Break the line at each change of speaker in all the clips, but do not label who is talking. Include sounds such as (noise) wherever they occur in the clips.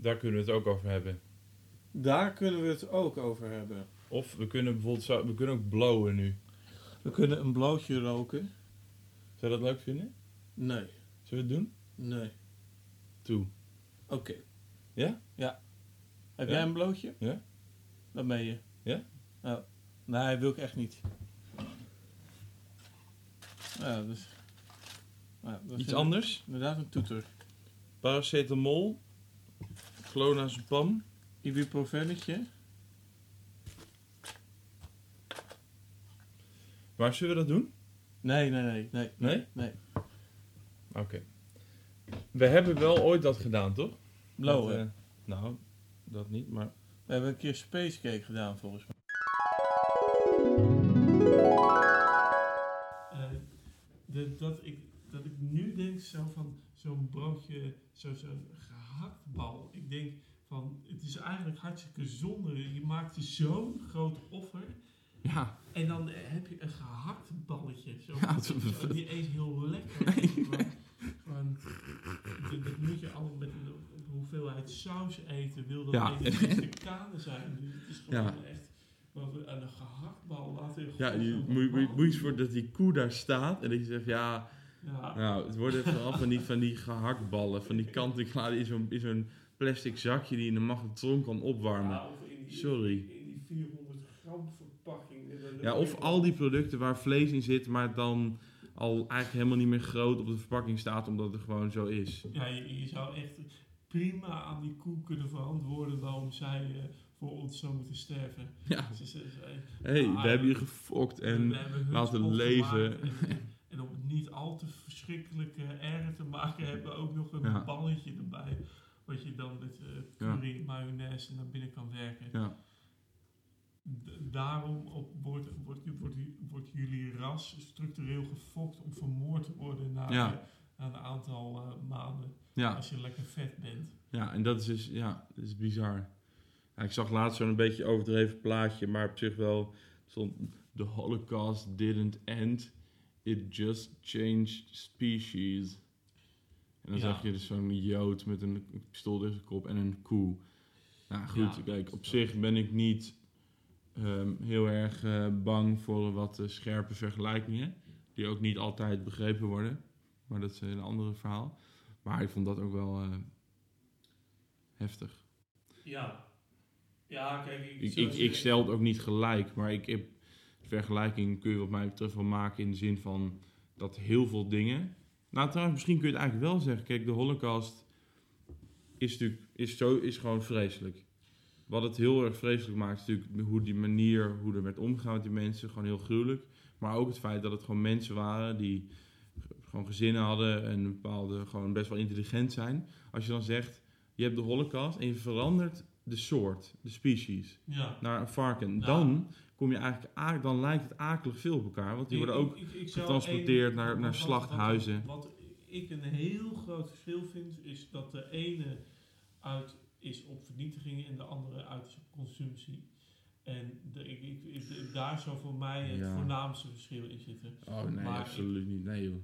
Daar kunnen we het ook over hebben.
Daar kunnen we het ook over hebben.
Of we kunnen bijvoorbeeld zo, we kunnen ook blowen nu.
We kunnen een blootje roken.
Zou je dat leuk vinden?
Nee,
Zullen we het doen?
nee.
Toe.
Oké.
Ja?
Ja. Heb
Ja?
jij een blootje?
Ja.
Dat ben je.
Ja?
Oh. Nee, wil ik echt niet. Ja, dus... Ja, dat
Iets anders?
Inderdaad een toeter.
Paracetamol. Clonazepam.
Ibuprofennetje.
Maar zullen we dat doen?
Nee, nee, nee. Nee?
Nee?
Nee.
Oké. We hebben wel ooit dat gedaan, toch? Dat, eh, nou, dat niet, maar...
We hebben een keer Spacecake gedaan, volgens mij. dat, ik, dat ik nu denk zo van zo'n broodje, zo- zo'n gehaktbal. Ik denk van, het is eigenlijk hartstikke zonde. Je maakt zo'n groot offer.
Ja.
En dan eh, heb je een gehakt balletje. Zo,
Ja, dat-
zo niet eens heel lekker. Gewoon, gewoon, dat- moet je allemaal met een hoeveelheid saus eten. Wil dat
Ja.
de kade zijn. Dus het is gewoon
Ja.
echt... Aan een gehaktbal laten
Ja, je moet, moet, je voor dat die koe daar staat en dat je zegt, ja,
Ja,
nou, het worden vooral van die, van die gehaktballen, van die kant-en-klare in zo'n plastic zakje die je in de magnetron kan opwarmen.
Ja, in die,
Sorry.
In die 400 gram verpakking.
Ja, of al die producten waar vlees in zit, maar dan al eigenlijk helemaal niet meer groot op de verpakking staat, omdat het gewoon zo is.
Ja, je, je zou echt prima aan die koe kunnen verantwoorden waarom zij eh, voor ons zou moeten sterven.
Ja,
Ze, ze, ze-
hé, hey,
Ah,
we hebben je gefokt en laten leven.
En, en om het niet al te verschrikkelijk erger te maken, hebben we ook nog een
Ja.
balletje erbij. Wat je dan met eh
Ja.
curry, mayonaise naar binnen kan werken.
ja,
daarom op, wordt, wordt, wordt, wordt jullie ras structureel gefokt om vermoord te worden na,
Ja.
na een aantal eh, maanden.
ja,
Als je lekker vet bent.
ja, en dat is dus, ja, dat is bizar. Ja, ik zag laatst zo'n beetje overdreven plaatje, maar op zich wel stond, the holocaust didn't end, it just changed species. En dan
Ja.
zag je dus zo'n jood met een pistool tegen zijn kop en een koe. Nou goed,
Ja,
kijk, op zich ben ik niet ehm, heel erg eh, bang voor wat eh, scherpe vergelijkingen. Die ook niet altijd begrepen worden. Maar dat is een ander verhaal. Maar ik vond dat ook wel eh, heftig.
Ja. Ja, kijk, ik,
Ik, ik stel het ook niet gelijk, maar ik heb vergelijking kun je wat mij betreft wel maken in de zin van dat heel veel dingen. Nou, trouwens, misschien kun je het eigenlijk wel zeggen. Kijk, de Holocaust is natuurlijk is zo, is gewoon vreselijk. Wat het heel erg vreselijk maakt, is natuurlijk hoe die manier, hoe er werd omgegaan met die mensen, gewoon heel gruwelijk. Maar ook het feit dat het gewoon mensen waren die gewoon gezinnen hadden en een bepaalde, gewoon best wel intelligent zijn. Als je dan zegt, je hebt de Holocaust en je verandert de soort, de species
Ja.
naar een varken. Dan kom je eigenlijk, dan lijkt het akelig veel op elkaar. Want die worden ook
Ik- ik- ik zou
getransporteerd naar- naar
wat- wat-
slachthuizen.
Wat, wat ik een heel groot verschil vind, is dat de ene uit is op vernietiging en de andere uit is op consumptie. En de, ik, ik, ik- daar zou voor mij het
Ja.
voornaamste verschil in zitten.
Oh nee,
Maar
absoluut niet. Nee joh.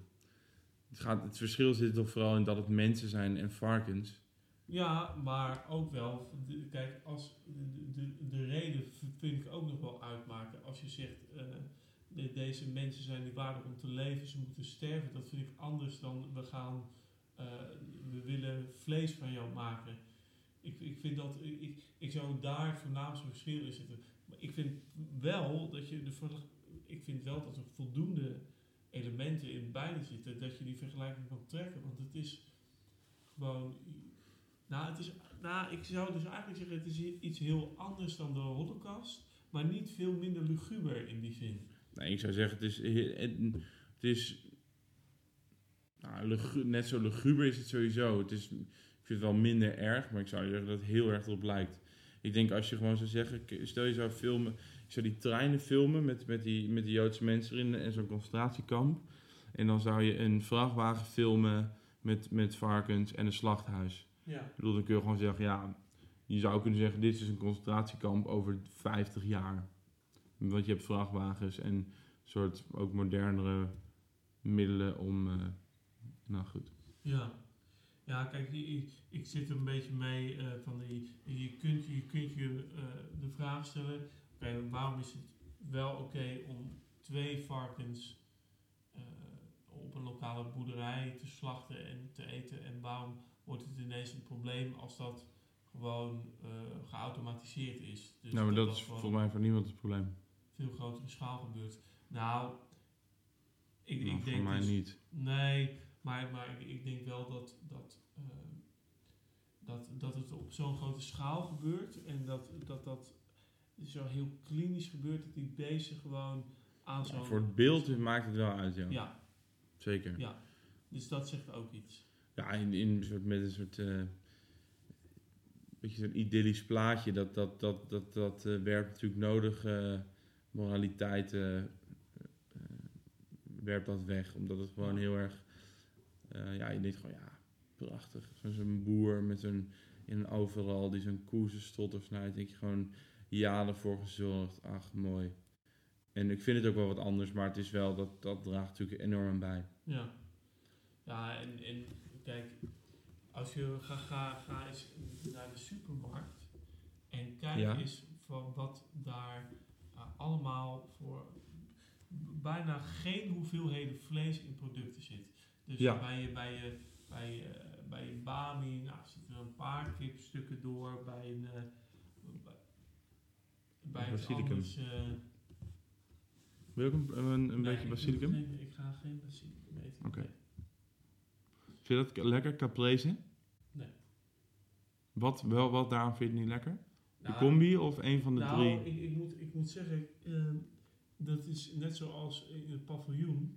Het, gaat, het verschil zit toch vooral in dat het mensen zijn en varkens.
Ja, maar ook wel, kijk, als de, de, de reden vind ik ook nog wel uitmaken. Als je zegt, eh, de- deze mensen zijn niet waardig om te leven, ze moeten sterven. Dat vind ik anders dan we gaan, eh, we willen vlees van jou maken. Ik, ik vind dat, ik, ik zou daar het voornaamste verschil in zitten. Maar ik vind wel dat je de, ik vind wel dat er voldoende elementen in beide zitten, dat je die vergelijking kan trekken. Want het is gewoon nou, het is, nou, ik zou dus eigenlijk zeggen, het is iets heel anders dan de holocaust, maar niet veel minder luguber in die zin.
Nee, ik zou zeggen, het is, het is nou, net zo luguber is het sowieso. Het is, ik vind het wel minder erg, maar ik zou zeggen dat het heel erg erop lijkt. Ik denk als je gewoon zou zeggen, stel je zou filmen, je zou die treinen filmen met, met, die, met die Joodse mensen erin en zo'n concentratiekamp. En dan zou je een vrachtwagen filmen met, met varkens en een slachthuis.
Ja.
Ik bedoel, dan kun je gewoon zeggen, ja, je zou kunnen zeggen, dit is een concentratiekamp over 50 jaar. Want je hebt vrachtwagens en soort ook modernere middelen om, eh, nou goed.
Ja. Ja, kijk, ik, ik zit er een beetje mee eh, van die, je kunt je, kunt je eh, de vraag stellen, oké, waarom is het wel oké om twee varkens op een lokale boerderij te slachten en te eten en waarom wordt het ineens een probleem als dat gewoon eh, geautomatiseerd is. Dus
nou, maar dat, is volgens mij voor niemand het probleem.
veel grotere schaal gebeurt. Nou, ik,
Nou,
ik denk
voor mij
dus-
niet.
Nee, maar, maar ik, ik denk wel dat, dat, eh, dat, dat het op zo'n grote schaal gebeurt en dat dat, dat zo heel klinisch gebeurt, dat die beesten gewoon aan
Ja,
zo'n...
voor het beeld maakt het wel uit, ja.
Ja,
Zeker.
ja, dus dat zegt ook iets.
Ja, in, in soort, met een soort. eh beetje zo'n idyllisch plaatje. Dat, dat, dat, dat, dat eh, werpt natuurlijk nodig. eh, moraliteit werpt dat weg. Omdat het gewoon heel erg. ja, je denkt gewoon, ja, prachtig. Zo'n boer met zo'n. In een overal die zo'n koe zijn stotter snijdt. Denk je gewoon, ja, ervoor gezorgd. Ach, mooi. En ik vind het ook wel wat anders, maar het is wel, dat, dat draagt natuurlijk enorm bij.
Ja, ja en, en kijk, als je ga, ga, ga eens naar de supermarkt en kijk
Ja.
eens van wat daar uh, allemaal voor bijna geen hoeveelheden vlees in producten zit. Dus
Ja.
bij je, bij je, bij je, bij je bami, nou, zitten er een paar kipstukken door, bij een, eh, bij,
Basilicum.
anders, eh,
Wil je ook een, een, een
nee,
beetje basilicum?
geen- Ik ga geen basilicum eten.
Oké.
nee.
Vind je dat lekker, caprese?
Nee.
Wat, wel, wat daaraan vind je het niet lekker? De
Nou,
combi of een van de
nou,
drie?
Ik, ik, moet, ik moet zeggen, ehm, dat is net zoals in het paviljoen.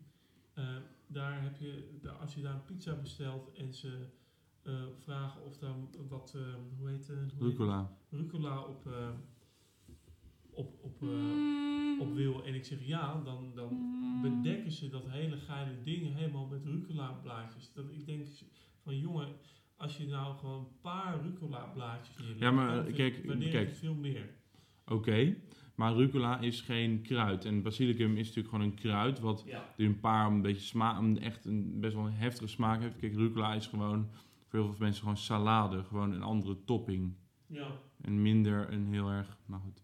Eh, daar heb je, daar- als je daar een pizza bestelt en ze eh, vragen of daar wat, ehm, hoe heet het?
Rucola.
Rucola op, op, op, eh, op wil en ik zeg ja, dan, dan bedekken ze dat hele geile ding helemaal met rucola blaadjes. Dat ik denk van jongen, als je nou gewoon een paar rucola blaadjes neerlegt,
Ja, maar,
dan
kijk,
ik
kijk.
het veel meer.
Oké, maar rucola is geen kruid. En basilicum is natuurlijk gewoon een kruid wat
Ja.
die een paar een beetje smaak, een echt een best wel een heftige smaak heeft. Kijk, rucola is gewoon voor heel veel mensen gewoon salade, gewoon een andere topping.
Ja.
En minder een heel erg, nou goed,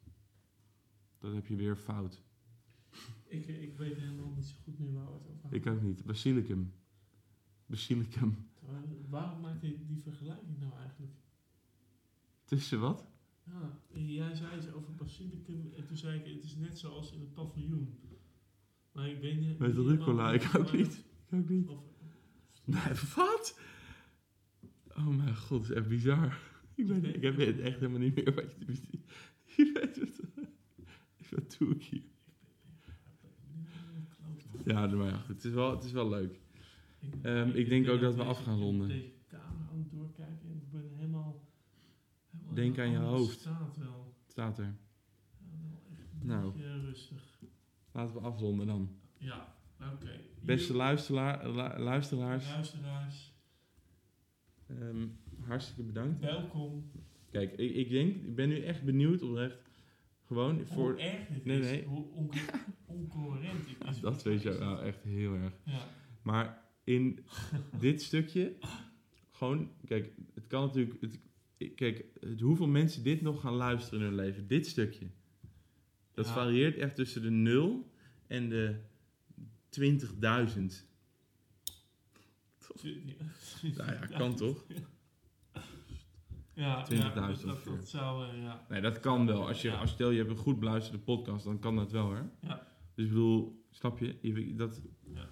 dat heb je weer fout.
Ik, ik weet helemaal niet zo goed meer waar het over
Ik
hadden.
ook niet. Basilicum. Basilicum.
Waar- Waarom maak je die vergelijking nou eigenlijk?
Tussen wat?
Ja, jij zei iets over basilicum en toen zei ik het is net zoals in het paviljoen. Maar ik weet niet...
Met
niet
rucola,
wat-
ik ook niet. Ik ook niet.
Of,
Nee, wat? Oh mijn god, dat is echt bizar. Ik, ben, ik heb het echt helemaal niet meer wat je... Je weet het. Wat doe ik hier? Ja, maar ja, goed. Het is wel, het is wel leuk. Ehm, ik denk
ben
ook dat we af gaan ronden.
Deze kamer aan het doorkijken en ik ben helemaal... helemaal
Denk aan je hoofd.
staat wel.
Het staat er. Nou.
rustig.
Laten we afronden dan.
Ja, oké.
Beste
Hier-
luisteraar, lu- luisteraars,
luisteraars,
ehm, hartstikke bedankt.
welkom.
Kijk, ik, ik denk, ik ben nu echt benieuwd oprecht. Gewoon voor...
Hoe erg dit
Nee,
is,
nee.
hoe on- (laughs) oncoherent dit is.
Dat weet je ook nou echt heel erg.
Ja,
Maar in (laughs) dit stukje, gewoon, kijk, het kan natuurlijk, het, kijk, het, hoeveel mensen dit nog gaan luisteren in hun leven, dit stukje. Dat
Ja.
varieert echt tussen de 0 en de 20.000. (laughs) Nou ja, kan toch?
Ja,
20.000
ja, dat, dat,
ongeveer.
dat zou, ja.
Nee, dat kan wel. Als je,
Ja.
als stel je hebt een goed beluisterde podcast, dan kan dat wel, hè?
Ja.
Dus ik bedoel, snap je? je dat,
Ja.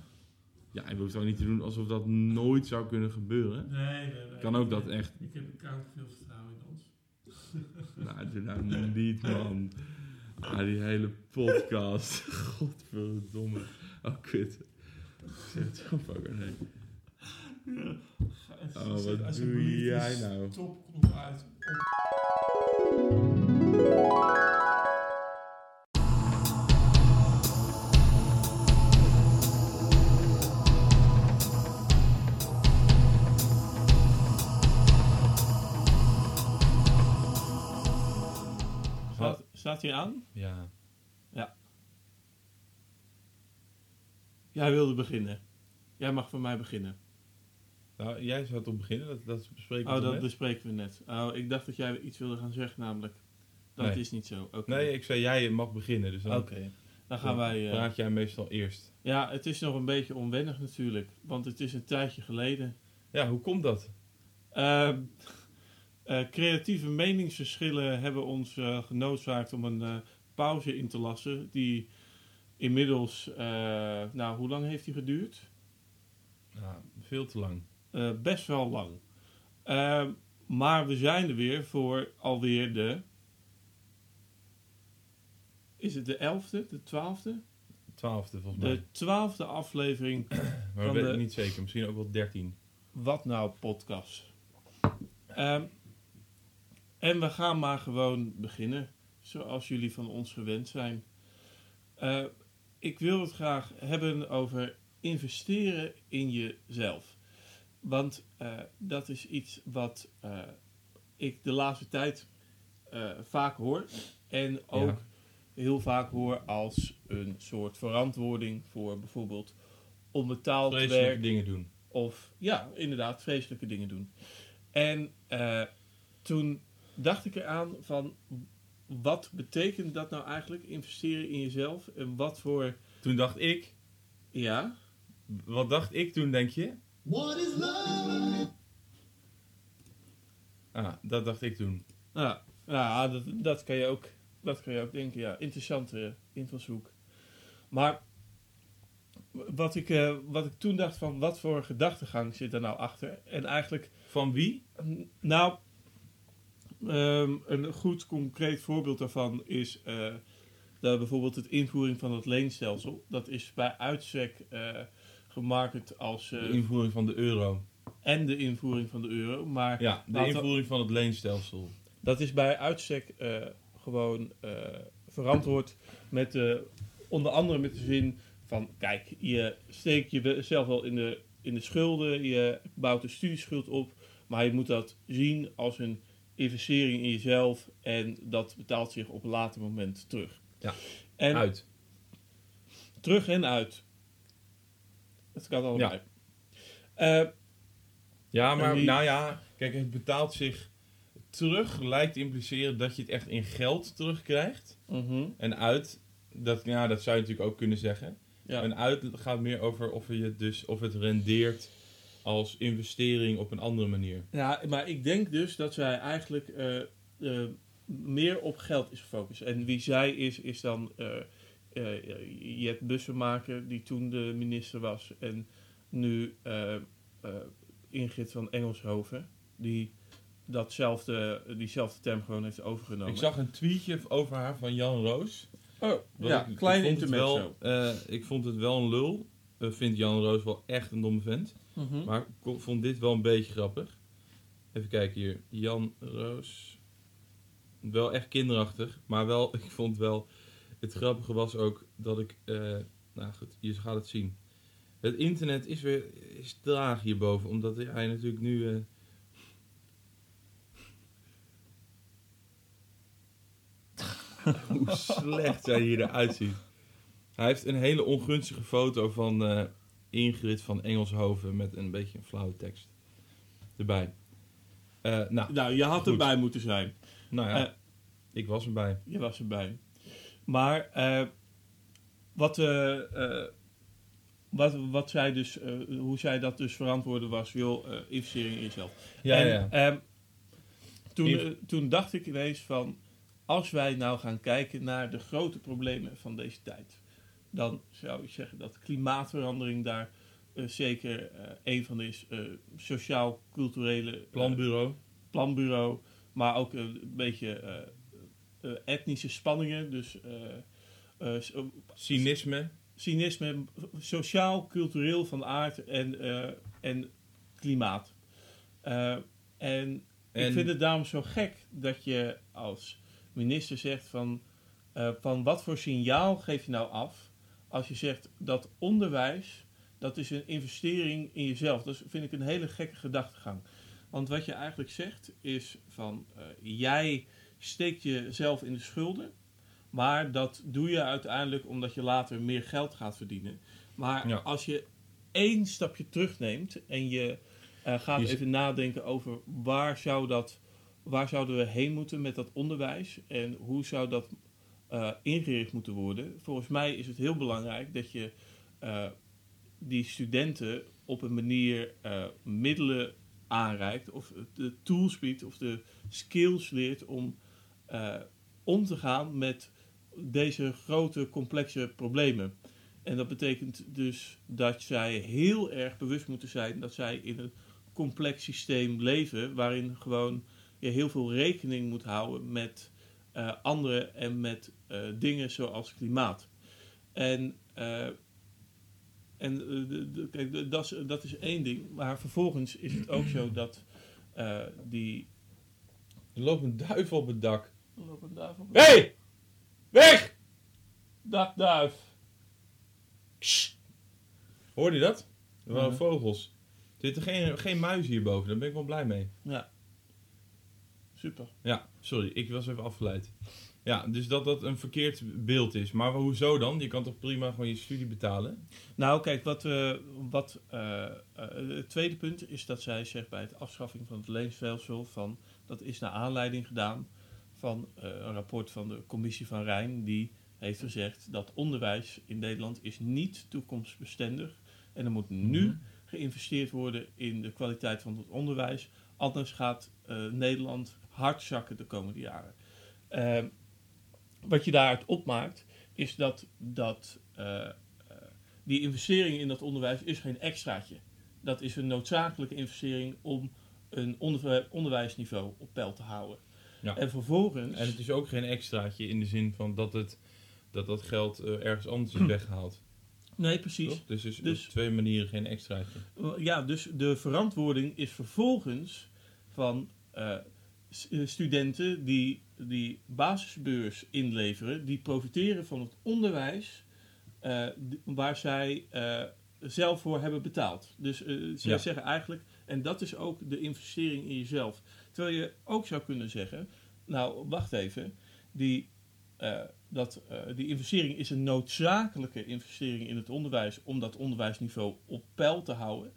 ja, je hoeft ook niet te doen alsof dat nooit zou kunnen gebeuren.
Nee, nee, nee.
Kan ook
Ik-
dat echt.
Ik heb koud veel vertrouwen in ons. (laughs)
Nou, doe nou niet, man. Ah, die hele podcast. (laughs) Godverdomme. Oh, kut. Ik zeg het zo vaker, nee.
Ja.
Oh,
zet
wat doe jij nou?
Stopknop uit. Op. Staat, staat hij aan?
Ja.
Jij wilde beginnen. Jij mag voor mij beginnen.
Nou, jij zou toch beginnen, dat, dat bespreken we
Oh, dat
net?
bespreken we net. Oh, ik dacht dat jij iets wilde gaan zeggen, namelijk. Dat
Nee.
is niet zo. Oké.
Nee, ik zei jij mag beginnen, dus dan
Oké. Dan gaan wij. eh,
praat jij meestal eerst.
ja, het is nog een beetje onwennig natuurlijk, want het is een tijdje geleden.
Ja, hoe komt dat?
Ehm, eh, creatieve meningsverschillen hebben ons eh, genoodzaakt om een eh, pauze in te lassen. Die inmiddels, eh, nou, hoe lang heeft die geduurd?
Nou, veel te lang.
Eh, best wel lang. Ehm, maar we zijn er weer voor alweer de. Is het de 11e, de 12e?
Twaalfde volgens mij.
De twaalfde aflevering (clears throat)
maar
van
we weten niet zeker, misschien ook wel dertien.
Wat Nou podcast. Ehm, en we gaan maar gewoon beginnen, zoals jullie van ons gewend zijn. Eh, ik wil het graag hebben over investeren in jezelf. Want eh, dat is iets wat eh, ik de laatste tijd eh, vaak hoor. En ook
Ja.
heel vaak hoor als een soort verantwoording voor bijvoorbeeld onbetaald
Vreselijke
werk.
dingen doen.
Of ja, inderdaad, vreselijke dingen doen. En toen dacht ik eraan van wat betekent dat nou eigenlijk, investeren in jezelf? En wat voor,
Toen dacht ik,
ja,
wat dacht ik toen, denk je?
What is love?
Ah, dat dacht ik toen.
nou, ja dat, dat, kan je ook, dat kan je ook denken, ja, interessante invalshoek. Maar wat ik, eh, wat ik toen dacht van wat voor gedachtegang zit er nou achter? En eigenlijk
Van wie?
Nou, ehm, een goed concreet voorbeeld daarvan is eh, dat bijvoorbeeld het invoering van het leenstelsel. Dat is bij uitstek eh gemarket als. eh,
De invoering van de euro.
en de invoering van de euro. Maar
Ja, de invoering van het leenstelsel.
dat is bij uitstek eh, gewoon eh, verantwoord met de, onder andere met de zin van, kijk, je steekt jezelf wel in de, in de schulden, je bouwt een studieschuld op, maar je moet dat zien als een investering in jezelf en dat betaalt zich op een later moment terug.
Ja.
En
Uit.
terug en uit. Het kan allebei. Eh,
Ja, maar
die-
nou ja, kijk, het betaalt zich terug. Lijkt te impliceren dat je het echt in geld terugkrijgt.
mhm,
En uit, dat, ja, dat zou je natuurlijk ook kunnen zeggen.
ja.
En uit gaat meer over of, je het dus, of het rendeert als investering op een andere manier.
Ja, maar ik denk dus dat zij eigenlijk eh, eh, meer op geld is gefocust. En wie zij is, is dan eh, Jet Bussemaker, die toen de minister was. En nu eh, eh, Ingrid van Engelshoven, die datzelfde, diezelfde term gewoon heeft overgenomen.
Ik zag een tweetje over haar van Jan Roos.
oh, ja,
ik-
klein
ik vond het
intermezzo.
wel, eh, Ik vond het wel een lul. Ik vind Jan Roos wel echt een domme vent.
Mhm.
Maar ik vond dit wel een beetje grappig. Even kijken hier. Jan Roos. Wel echt kinderachtig. Maar wel, (laughs) ik vond wel... Het grappige was ook dat ik... eh, nou goed, je gaat het zien. Het internet is weer is traag hierboven. Omdat hij natuurlijk nu... eh, (laughs) hoe slecht hij hier eruit ziet. Hij heeft een hele ongunstige foto van eh, Ingrid van Engelshoven met een beetje een flauwe tekst erbij. Nou,
Nou, je had
Goed.
erbij moeten zijn.
nou ja, ik was erbij.
Je was erbij. Maar eh, wat, eh, eh, wat, wat zij dus, hoe zij dat dus verantwoorden was, joh, eh investering in jezelf.
Ja,
en,
ja.
ehm, toen, toen dacht ik ineens van, als wij nou gaan kijken naar de grote problemen van deze tijd, dan zou ik zeggen dat klimaatverandering daar zeker een van is. Sociaal-culturele
Planbureau.
planbureau, maar ook een beetje etnische spanningen, dus eh, eh, so-
Cynisme.
cynisme, sociaal, cultureel van aard en, eh, en klimaat. Eh, en,
En-
ik vind het daarom zo gek dat je als minister zegt van, eh, van wat voor signaal geef je nou af als je zegt dat onderwijs, dat is een investering in jezelf. Dat vind ik een hele gekke gedachtegang. Want wat je eigenlijk zegt is van eh, jij steekt jezelf in de schulden, maar dat doe je uiteindelijk omdat je later meer geld gaat verdienen. Maar
Ja.
als je één stapje terugneemt en je eh, gaat
Je
even nadenken over waar, zou dat, waar zouden we heen moeten met dat onderwijs en hoe zou dat eh, ingericht moeten worden. Volgens mij is het heel belangrijk dat je eh, die studenten op een manier middelen aanreikt of de tools biedt of de skills leert om eh, om te gaan met deze grote complexe problemen. En dat betekent dus dat zij heel erg bewust moeten zijn dat zij in een complex systeem leven, waarin gewoon je heel veel rekening moet houden met eh andere en met eh, dingen zoals klimaat. En, en kijk, dat, is, dat is één ding, maar vervolgens is het ook zo dat die.
Er loopt een duif op het dak.
Een duif op-
Hé! Hey! Weg!
Dakduif!
Hoorde je dat? Er waren
Ja.
vogels. Er zitten geen, geen muizen hierboven, daar ben ik wel blij mee.
Ja. Super.
Ja, sorry, ik was even afgeleid. Ja, dus dat dat een verkeerd beeld is. Maar hoezo dan? Je kan toch prima gewoon je studie betalen?
Nou, kijk, wat, eh, wat eh, eh, het tweede punt is dat zij zegt bij het afschaffing van het leenstelsel van dat is naar aanleiding gedaan van eh, een rapport van de commissie van Rijn die heeft gezegd dat onderwijs in Nederland is niet toekomstbestendig en er moet nu
Mhm.
geïnvesteerd worden in de kwaliteit van het onderwijs, anders gaat eh, Nederland hard zakken de komende jaren. Ehm, wat je daaruit opmaakt is dat, dat eh, die investering in dat onderwijs is geen extraatje. Dat is een noodzakelijke investering om een onderwijsniveau op peil te houden.
Ja.
En vervolgens...
En het is ook geen extraatje in de zin van dat het, dat, dat geld eh, ergens anders is weggehaald.
nee, precies.
Toch? Dus, is
Dus-
op twee manieren geen extraatje.
Ja, dus de verantwoording is vervolgens van eh, eh, studenten die die basisbeurs inleveren, die profiteren van het onderwijs waar zij zelf voor hebben betaald. Dus zij
Ja.
zeggen eigenlijk, en dat is ook de investering in jezelf. Terwijl je ook zou kunnen zeggen, nou wacht even, die, eh, dat, eh, die investering is een noodzakelijke investering in het onderwijs om dat onderwijsniveau op peil te houden.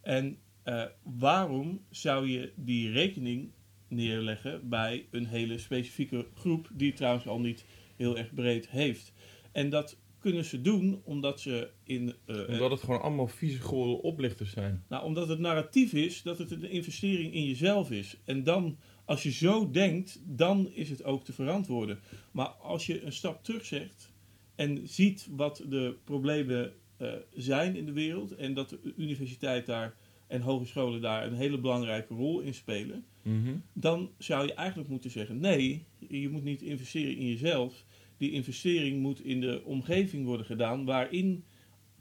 En eh, waarom zou je die rekening neerleggen bij een hele specifieke groep, die het trouwens al niet heel erg breed heeft? En dat kunnen ze doen omdat ze in. eh,
Omdat het gewoon allemaal vieze gore oplichters zijn.
nou, omdat het narratief is dat het een investering in jezelf is. En dan, als je zo denkt, dan is het ook te verantwoorden. Maar als je een stap terug zegt en ziet wat de problemen eh, zijn in de wereld en dat de universiteit daar en hogescholen daar een hele belangrijke rol in spelen,
Mhm.
dan zou je eigenlijk moeten zeggen: nee, je moet niet investeren in jezelf. Die investering moet in de omgeving worden gedaan, waarin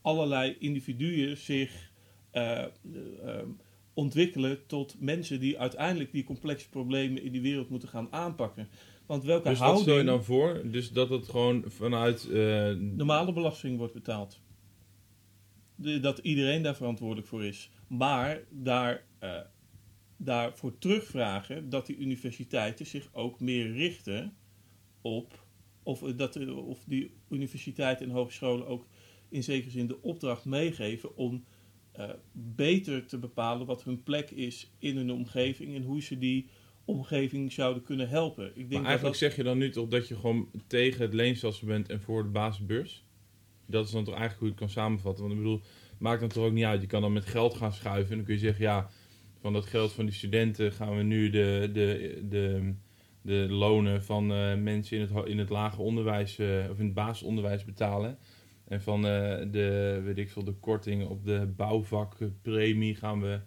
allerlei individuen zich eh, eh, ehm, ontwikkelen tot mensen die uiteindelijk die complexe problemen in die wereld moeten gaan aanpakken. Want welke
Dus wat stel je
houding
dan voor? Dus dat het gewoon vanuit... eh,
normale belasting wordt betaald. De- dat iedereen daar verantwoordelijk voor is. Maar daar, daarvoor terugvragen dat die universiteiten zich ook meer richten op. Of, eh, dat, eh, of die universiteiten en hogescholen ook in zekere zin de opdracht meegeven om eh, beter te bepalen wat hun plek is in hun omgeving en hoe ze die omgeving zouden kunnen helpen. Ik denk
maar
dat
eigenlijk
dat,
zeg je dan nu toch dat je gewoon tegen het leenstelsel bent en voor de basisbeurs? Dat is dan toch eigenlijk hoe je het kan samenvatten. Want ik bedoel, maakt dan toch ook niet uit. Je kan dan met geld gaan schuiven en dan kun je zeggen, ja, van dat geld van die studenten gaan we nu de, de, de, de lonen van eh, mensen in het, in het lager onderwijs eh, of in het basisonderwijs betalen. En van eh, de, weet ik veel, de korting op de bouwvakpremie gaan we,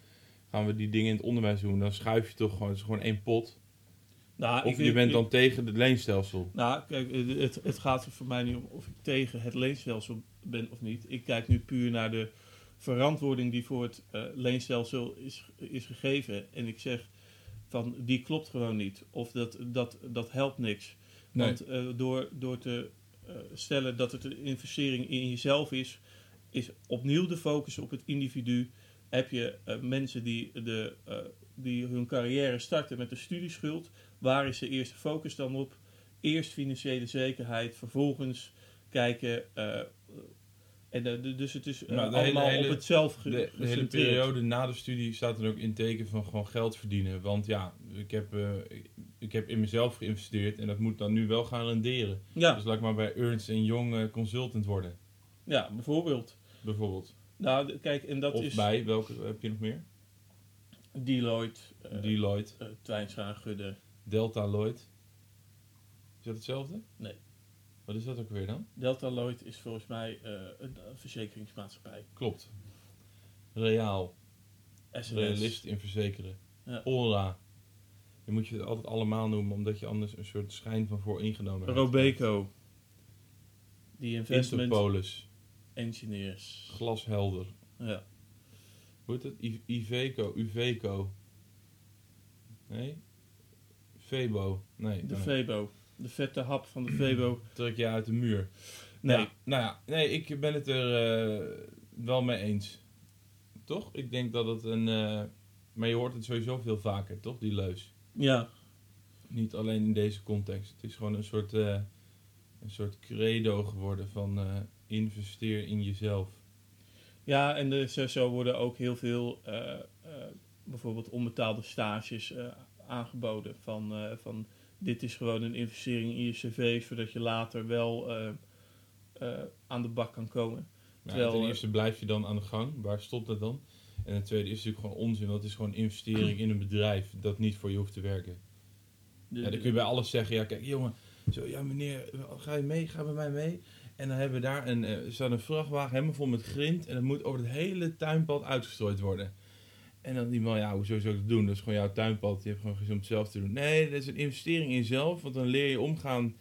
gaan we die dingen in het onderwijs doen. Dan schuif je toch gewoon, het is gewoon één pot.
nou,
Of
ik
je bent
ik-
dan tegen het leenstelsel.
Nou, kijk, het, het gaat er voor mij niet om of ik tegen het leenstelsel ben of niet. Ik kijk nu puur naar de verantwoording die voor het leenstelsel is, is gegeven. En ik zeg van die klopt gewoon niet. Of dat, dat, dat helpt niks.
Nee.
Want eh, door, door te eh, stellen dat het een investering in jezelf is, is opnieuw de focus op het individu. Heb je eh, mensen die, de, die hun carrière starten met een studieschuld. Waar is de eerste focus dan op? Eerst financiële zekerheid, vervolgens kijken En, eh, de- dus het is eh,
Nou,
allemaal
hele-
op het zelf ge-
De, de hele periode na de studie staat er ook in teken van gewoon geld verdienen. Want ja, ik heb, eh, ik, ik heb in mezelf geïnvesteerd en dat moet dan nu wel gaan renderen.
Ja,
Dus laat ik maar bij Ernst Young eh, consultant worden,
ja, bijvoorbeeld.
bijvoorbeeld.
Nou, kijk, en dat
of
is
bij, welke heb je nog meer?
Deloitte, eh
Deloitte,
Twijnstra, Gudde.
Delta Lloyd. Is dat hetzelfde?
Nee.
Wat is dat ook weer dan?
Delta Lloyd is volgens mij eh, een verzekeringsmaatschappij.
Klopt. Reaal.
SNS.
Realist in verzekeren.
Ja.
Ora. Je moet je het altijd allemaal noemen, omdat je anders een soort schijn van vooringenomen hebt.
Robeco. Die investment
Interpolis.
engineers.
Glashelder.
Ja.
Hoe heet het? I- Iveco. Uveco. Nee? Febo. Nee.
De
nee.
Febo. De vette hap van de Febo. (clears throat)
Trek je uit de muur.
Nee.
Ja, nou ja, nee, ik ben het er eh, wel mee eens. Toch? Ik denk dat het een... eh, maar je hoort het sowieso veel vaker, toch? Die leus.
Ja.
Niet alleen in deze context. Het is gewoon een soort, eh, een soort credo geworden van investeer in jezelf.
Ja, en er, zo, zo worden ook heel veel bijvoorbeeld onbetaalde stages aangeboden. Van, van dit is gewoon een investering in je cv, zodat je later wel eh, eh, aan de bak kan komen.
Ja,
Terwijl,
ten
eh,
eerste blijf je dan aan de gang. Waar stopt dat dan? En ten tweede is het natuurlijk gewoon onzin. Want het is gewoon investering in een bedrijf dat niet voor je hoeft te werken.
De-
Ja, dan kun je bij alles zeggen, ja kijk jongen, zo, ja meneer, ga je mee, ga bij mij mee. En dan hebben we daar een, er staat een vrachtwagen helemaal vol met grind en dat moet over het hele tuinpad uitgestrooid worden. En dan die man, ja hoezo zou ik dat doen? Dat is gewoon jouw tuinpad, je hebt gewoon geen zin om het zelf te doen. Nee, dat is een investering in jezelf, want dan leer je omgaan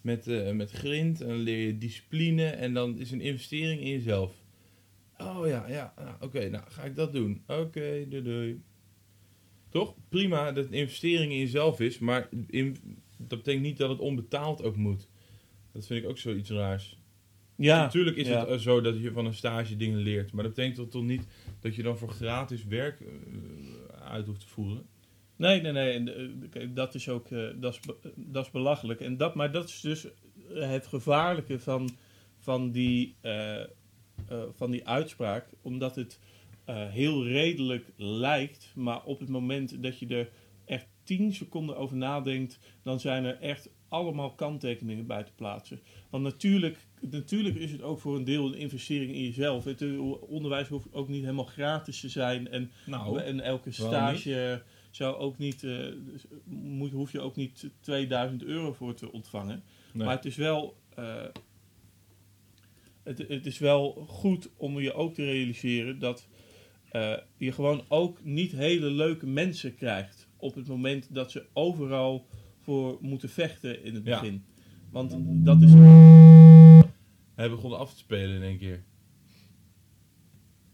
met, eh, met grind en dan leer je discipline en dan is een investering in jezelf. Oh ja, ja, nou, oké, nou ga ik dat doen. Oké, doei doei. Toch? Prima dat het een investering in jezelf is, maar in, dat betekent niet dat het onbetaald ook moet. Dat vind ik ook zoiets raars.
ja,
Natuurlijk is
ja.
het eh, zo dat je van een stage dingen leert, maar dat betekent toch niet dat je dan voor gratis werk eh, uit hoeft te voeren?
Nee, nee, nee. Eh, dat is ook eh, dat is, dat is belachelijk. En dat, maar dat is dus het gevaarlijke van, van, die, van die uitspraak. Omdat het heel redelijk lijkt, maar op het moment dat je er echt 10 seconden over nadenkt, dan zijn er echt allemaal kanttekeningen bij te plaatsen. Want natuurlijk, natuurlijk is het ook voor een deel een investering in jezelf. Het eh, onderwijs hoeft ook niet helemaal gratis te zijn. En
Nou,
en elke stage zou ook niet, eh, dus moet, hoef je ook niet 2000 euro voor te ontvangen.
nee.
Maar het is wel. eh, het, het is wel goed om je ook te realiseren dat je gewoon ook niet hele leuke mensen krijgt. Op het moment dat ze overal voor moeten vechten in het
Ja.
begin. Want dat is.
Hij begon af te spelen in één keer.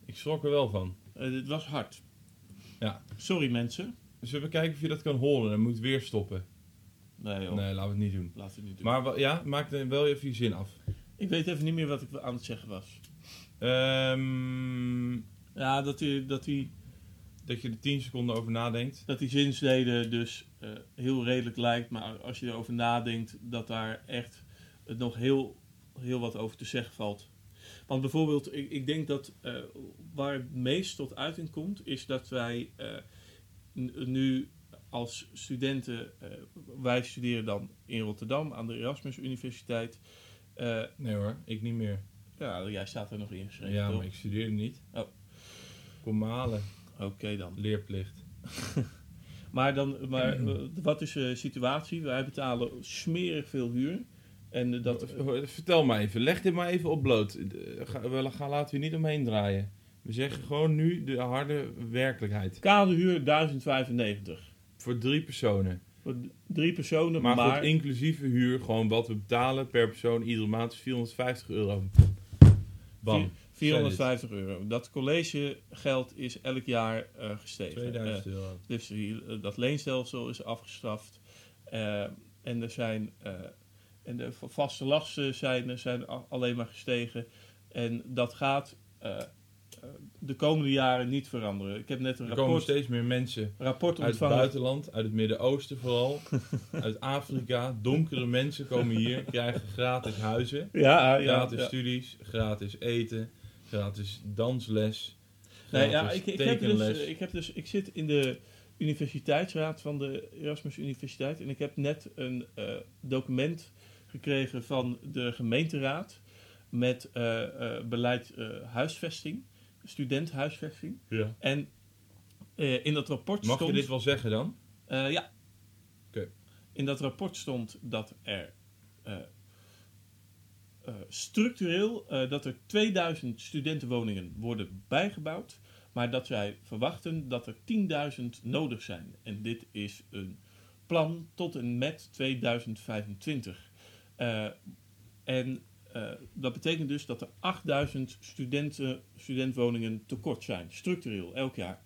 Ik schrok er wel van.
eh, het was hard.
Ja.
Sorry mensen.
Zullen we kijken of je dat kan horen? Dan moet weer stoppen.
Nee, joh.
Nee, laten we het niet doen.
Laten we het niet doen.
Maar ja, maak er wel even je zin af.
ik weet even niet meer wat ik aan het zeggen was.
Ehm,
Ja, dat hij, dat hij
dat je er 10 seconden over nadenkt.
dat die zinsnede dus eh, heel redelijk lijkt, maar als je erover nadenkt, dat daar echt het nog heel, heel wat over te zeggen valt. Want bijvoorbeeld, ik, ik denk dat eh, waar het meest tot uiting komt, is dat wij eh, nu als studenten, wij studeren dan in Rotterdam aan de Erasmus Universiteit.
Nee hoor, ik niet meer.
ja, jij staat er nog ingeschreven.
Ja,
toch?
maar ik studeerde niet.
Oh.
Kom malen,
Oké dan.
leerplicht. (laughs)
Maar, dan, maar (clears throat) eh, wat is de situatie? Wij betalen smerig veel huur. En eh, dat,
Vertel maar even, leg dit maar even op bloot. Eh, Ga, we gaan, laten we hier niet omheen draaien. We zeggen gewoon nu de harde werkelijkheid.
kade huur 1095.
Voor drie personen.
Voor drie personen,
Maar,
maar,
goed, inclusieve huur, gewoon wat we betalen per persoon iedere maand is 450 euro. Bam.
Vier- 450 euro. Dat collegegeld is elk jaar eh, gestegen.
2000
Eh,
euro.
dus eh, dat leenstelsel is afgestraft. En er zijn en de va- vaste lasten zijn, zijn alleen maar gestegen. En dat gaat de komende jaren niet veranderen. Ik heb net een
Er komen
rapport,
steeds meer mensen
rapport
uit het buitenland, uit het Midden-Oosten vooral, (laughs) uit Afrika. Donkere mensen komen hier, krijgen gratis huizen,
Ja, ja,
gratis
ja.
studies, gratis eten, gratis dansles,
Nee, ja,
gratis
ik, ik, heb dus,
tekenles.
ik heb dus, ik zit in de universiteitsraad van de Erasmus Universiteit en ik heb net een eh, document gekregen van de gemeenteraad met eh, eh, beleid eh, huisvesting, studenthuisvesting.
Ja.
En eh, in dat rapport
Mag
stond...
je dit wel zeggen dan?
Eh, ja.
Oké.
In dat rapport stond dat er eh, structureel eh, dat er 2000 studentenwoningen worden bijgebouwd, maar dat zij verwachten dat er 10.000 nodig zijn. En dit is een plan tot en met 2025. Eh, en dat betekent dus dat er 8000 studenten, studentwoningen tekort zijn, structureel, elk jaar.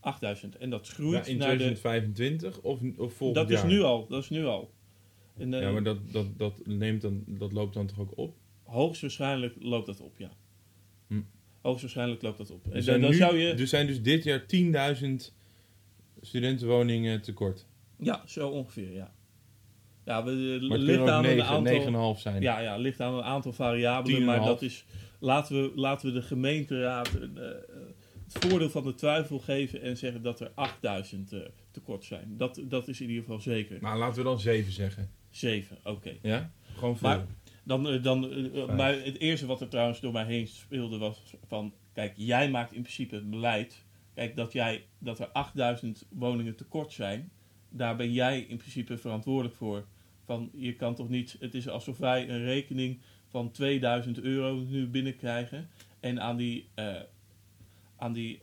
8000. En dat groeit
Ja, in
naar de
2025 of, of volgend
dat is
jaar?
nu al, dat is nu al. En, eh,
Ja, maar dat, dat, dat, neemt dan, dat loopt dan toch ook op?
Hoogstwaarschijnlijk loopt dat op, ja.
Hm.
Hoogstwaarschijnlijk loopt dat op. En
Er
dan,
zijn,
dan
nu,
zou je...
er zijn dus dit jaar 10.000 studentenwoningen tekort.
Ja, zo ongeveer, ja. Ja, we,
Maar
ligt aan een
9,
aantal...
9,5 zijn.
Ja, ja, ligt aan een aantal variabelen,
10,5.
maar dat is... Laten we, laten we de gemeenteraad eh, het voordeel van de twijfel geven en zeggen dat er 8000 eh, tekort zijn. Dat, dat is in ieder geval zeker.
Maar laten we dan 7 zeggen.
7, oké.
Ja? Gewoon veel.
Maar- Dan, eh, dan, eh, eh,
Vijf.
maar het eerste wat er trouwens door mij heen speelde was van... Kijk, jij maakt in principe het beleid. Kijk, dat, jij, dat er 8000 woningen tekort zijn... Daar ben jij in principe verantwoordelijk voor. Van, je kan toch niet... Het is alsof wij een rekening van 2000 euro nu binnenkrijgen... En aan die, aan die,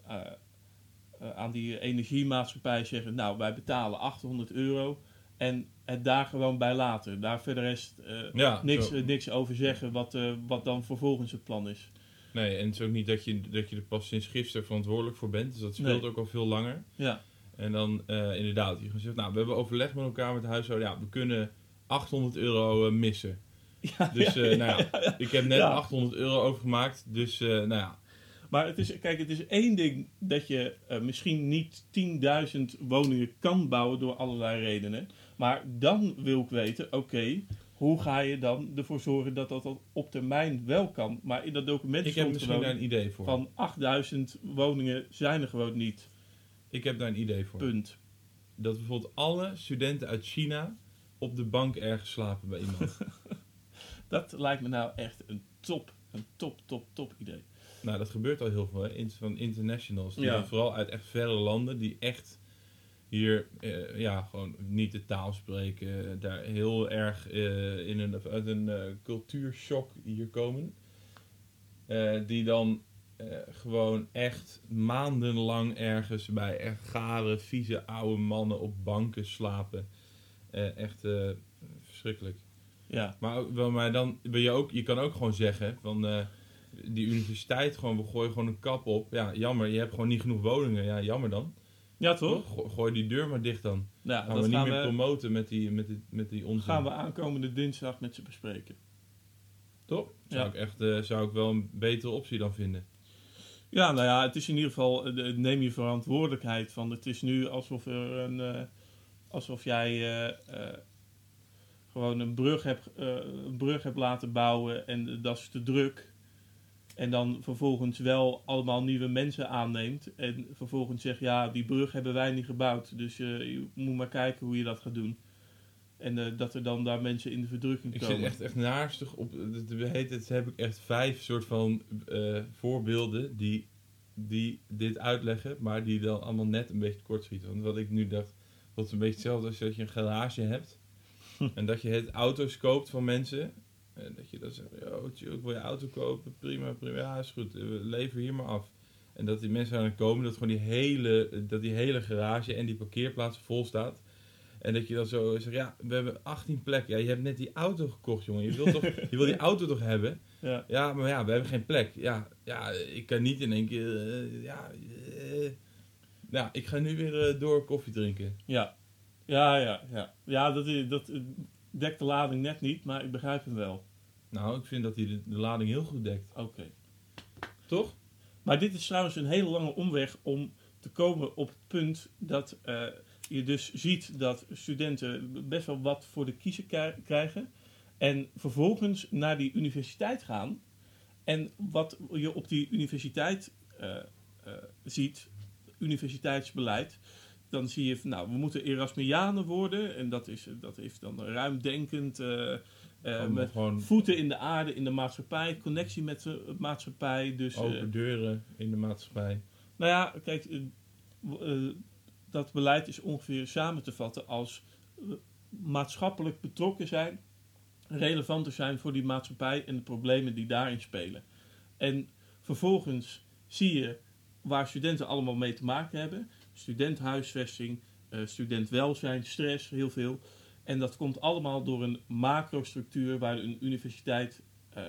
aan die energiemaatschappij zeggen... Nou, wij betalen 800 euro... En het daar gewoon bij laten. Daar verder rest eh,
ja,
niks,
zo.
eh, niks over zeggen wat, eh, wat dan vervolgens het plan is.
Nee, en het is ook niet dat je, dat je er pas sinds gisteren verantwoordelijk voor bent. Dus dat speelt
Nee.
ook al veel langer.
Ja,
En dan inderdaad, je gezegd, nou, we hebben overleg met elkaar met de huishouden. Ja, we kunnen 800 euro missen. (laughs)
ja,
Dus
ja,
nou ja, ik heb net
Ja.
800 euro overgemaakt. Dus nou ja,
Maar het is, kijk, het is één ding dat je misschien niet 10.000 woningen kan bouwen door allerlei redenen. Maar dan wil ik weten, oké, hoe ga je dan ervoor zorgen dat dat op termijn wel kan? Maar in dat document
ik heb misschien daar een idee voor.
van 8000 woningen zijn er gewoon niet.
Ik heb daar een idee voor.
Punt.
Dat bijvoorbeeld alle studenten uit China op de bank ergens slapen bij iemand. (laughs)
Dat lijkt me nou echt een top, een top, top, top idee.
nou, dat gebeurt al heel veel, hè? In- van internationals. Die
Ja.
vooral uit echt verre landen, die echt hier, eh, ja, gewoon niet de taal spreken. Daar heel erg eh, in een, uit een eh, cultuurshock hier komen. Die dan gewoon echt maandenlang ergens bij echt gare, vieze oude mannen op banken slapen. Echt verschrikkelijk.
Ja,
Maar, wel, maar dan ben je ook, je kan ook gewoon zeggen van die universiteit gewoon, we gooien gewoon een kap op. Ja, jammer, je hebt gewoon niet genoeg woningen. Ja, jammer dan.
Ja toch?
Go- gooi die deur maar dicht dan.
Ja,
gaan we niet
gaan
meer
we,
promoten met die, met die, met die onzin.
gaan we aankomende dinsdag met ze bespreken.
Toch? Zou,
Ja.
ik echt, eh, zou ik wel een betere optie dan vinden.
Ja, nou ja, het is in ieder geval, eh, neem je verantwoordelijkheid van. Het is nu alsof er een, eh, alsof jij gewoon een brug, hebt, een brug hebt laten bouwen en dat is te druk. En dan vervolgens wel allemaal nieuwe mensen aanneemt. En vervolgens zegt, ja, die brug hebben wij niet gebouwd. Dus eh, je moet maar kijken hoe je dat gaat doen. En eh, dat er dan daar mensen in de verdrukking
Ik
komen.
zit echt, echt naarstig op. Het heb ik echt vijf soort van eh, voorbeelden die, die dit uitleggen, maar die dan allemaal net een beetje tekortschieten. Want wat ik nu dacht, dat is een beetje hetzelfde als dat je een garage hebt (laughs) en dat je het auto's koopt van mensen. En dat je dan zegt, yo, tjoe, ik wil je auto kopen, prima, prima, ja, is goed, eh, lever hier maar af. En dat die mensen aan komen, dat gewoon die hele, dat die hele garage en die parkeerplaats vol staat. En dat je dan zo zegt, ja, we hebben 18 plekken. Ja, je hebt net die auto gekocht, jongen. Je wil, toch, (laughs) je wil die auto toch hebben?
Ja.
Ja, maar ja, we hebben geen plek. Ja, ja ik kan niet in één keer... eh, ja, eh. nou, ik ga nu weer eh, door koffie drinken.
Ja, ja, ja. Ja, ja dat, is, dat dekt de lading net niet, maar ik begrijp hem wel.
Nou, ik vind dat hij de, de lading heel goed dekt.
Oké.
Toch?
Maar dit is trouwens een hele lange omweg om te komen op het punt dat eh, je dus ziet dat studenten best wel wat voor de kiezer kri- krijgen. En vervolgens naar die universiteit gaan. En wat je op die universiteit eh, eh, ziet, universiteitsbeleid, dan zie je van nou, we moeten Erasmianen worden. En dat, is, dat heeft dan ruimdenkend, eh, eh,
Allemaal
met
gewoon
voeten in de aarde, in de maatschappij, connectie met de maatschappij. Dus, eh,
open deuren in de maatschappij.
nou ja, kijk, eh, eh, dat beleid is ongeveer samen te vatten als eh, maatschappelijk betrokken zijn, relevanter zijn voor die maatschappij en de problemen die daarin spelen. En vervolgens zie je waar studenten allemaal mee te maken hebben: studenthuisvesting, eh studentwelzijn, stress, heel veel. En dat komt allemaal door een macrostructuur waar een universiteit eh,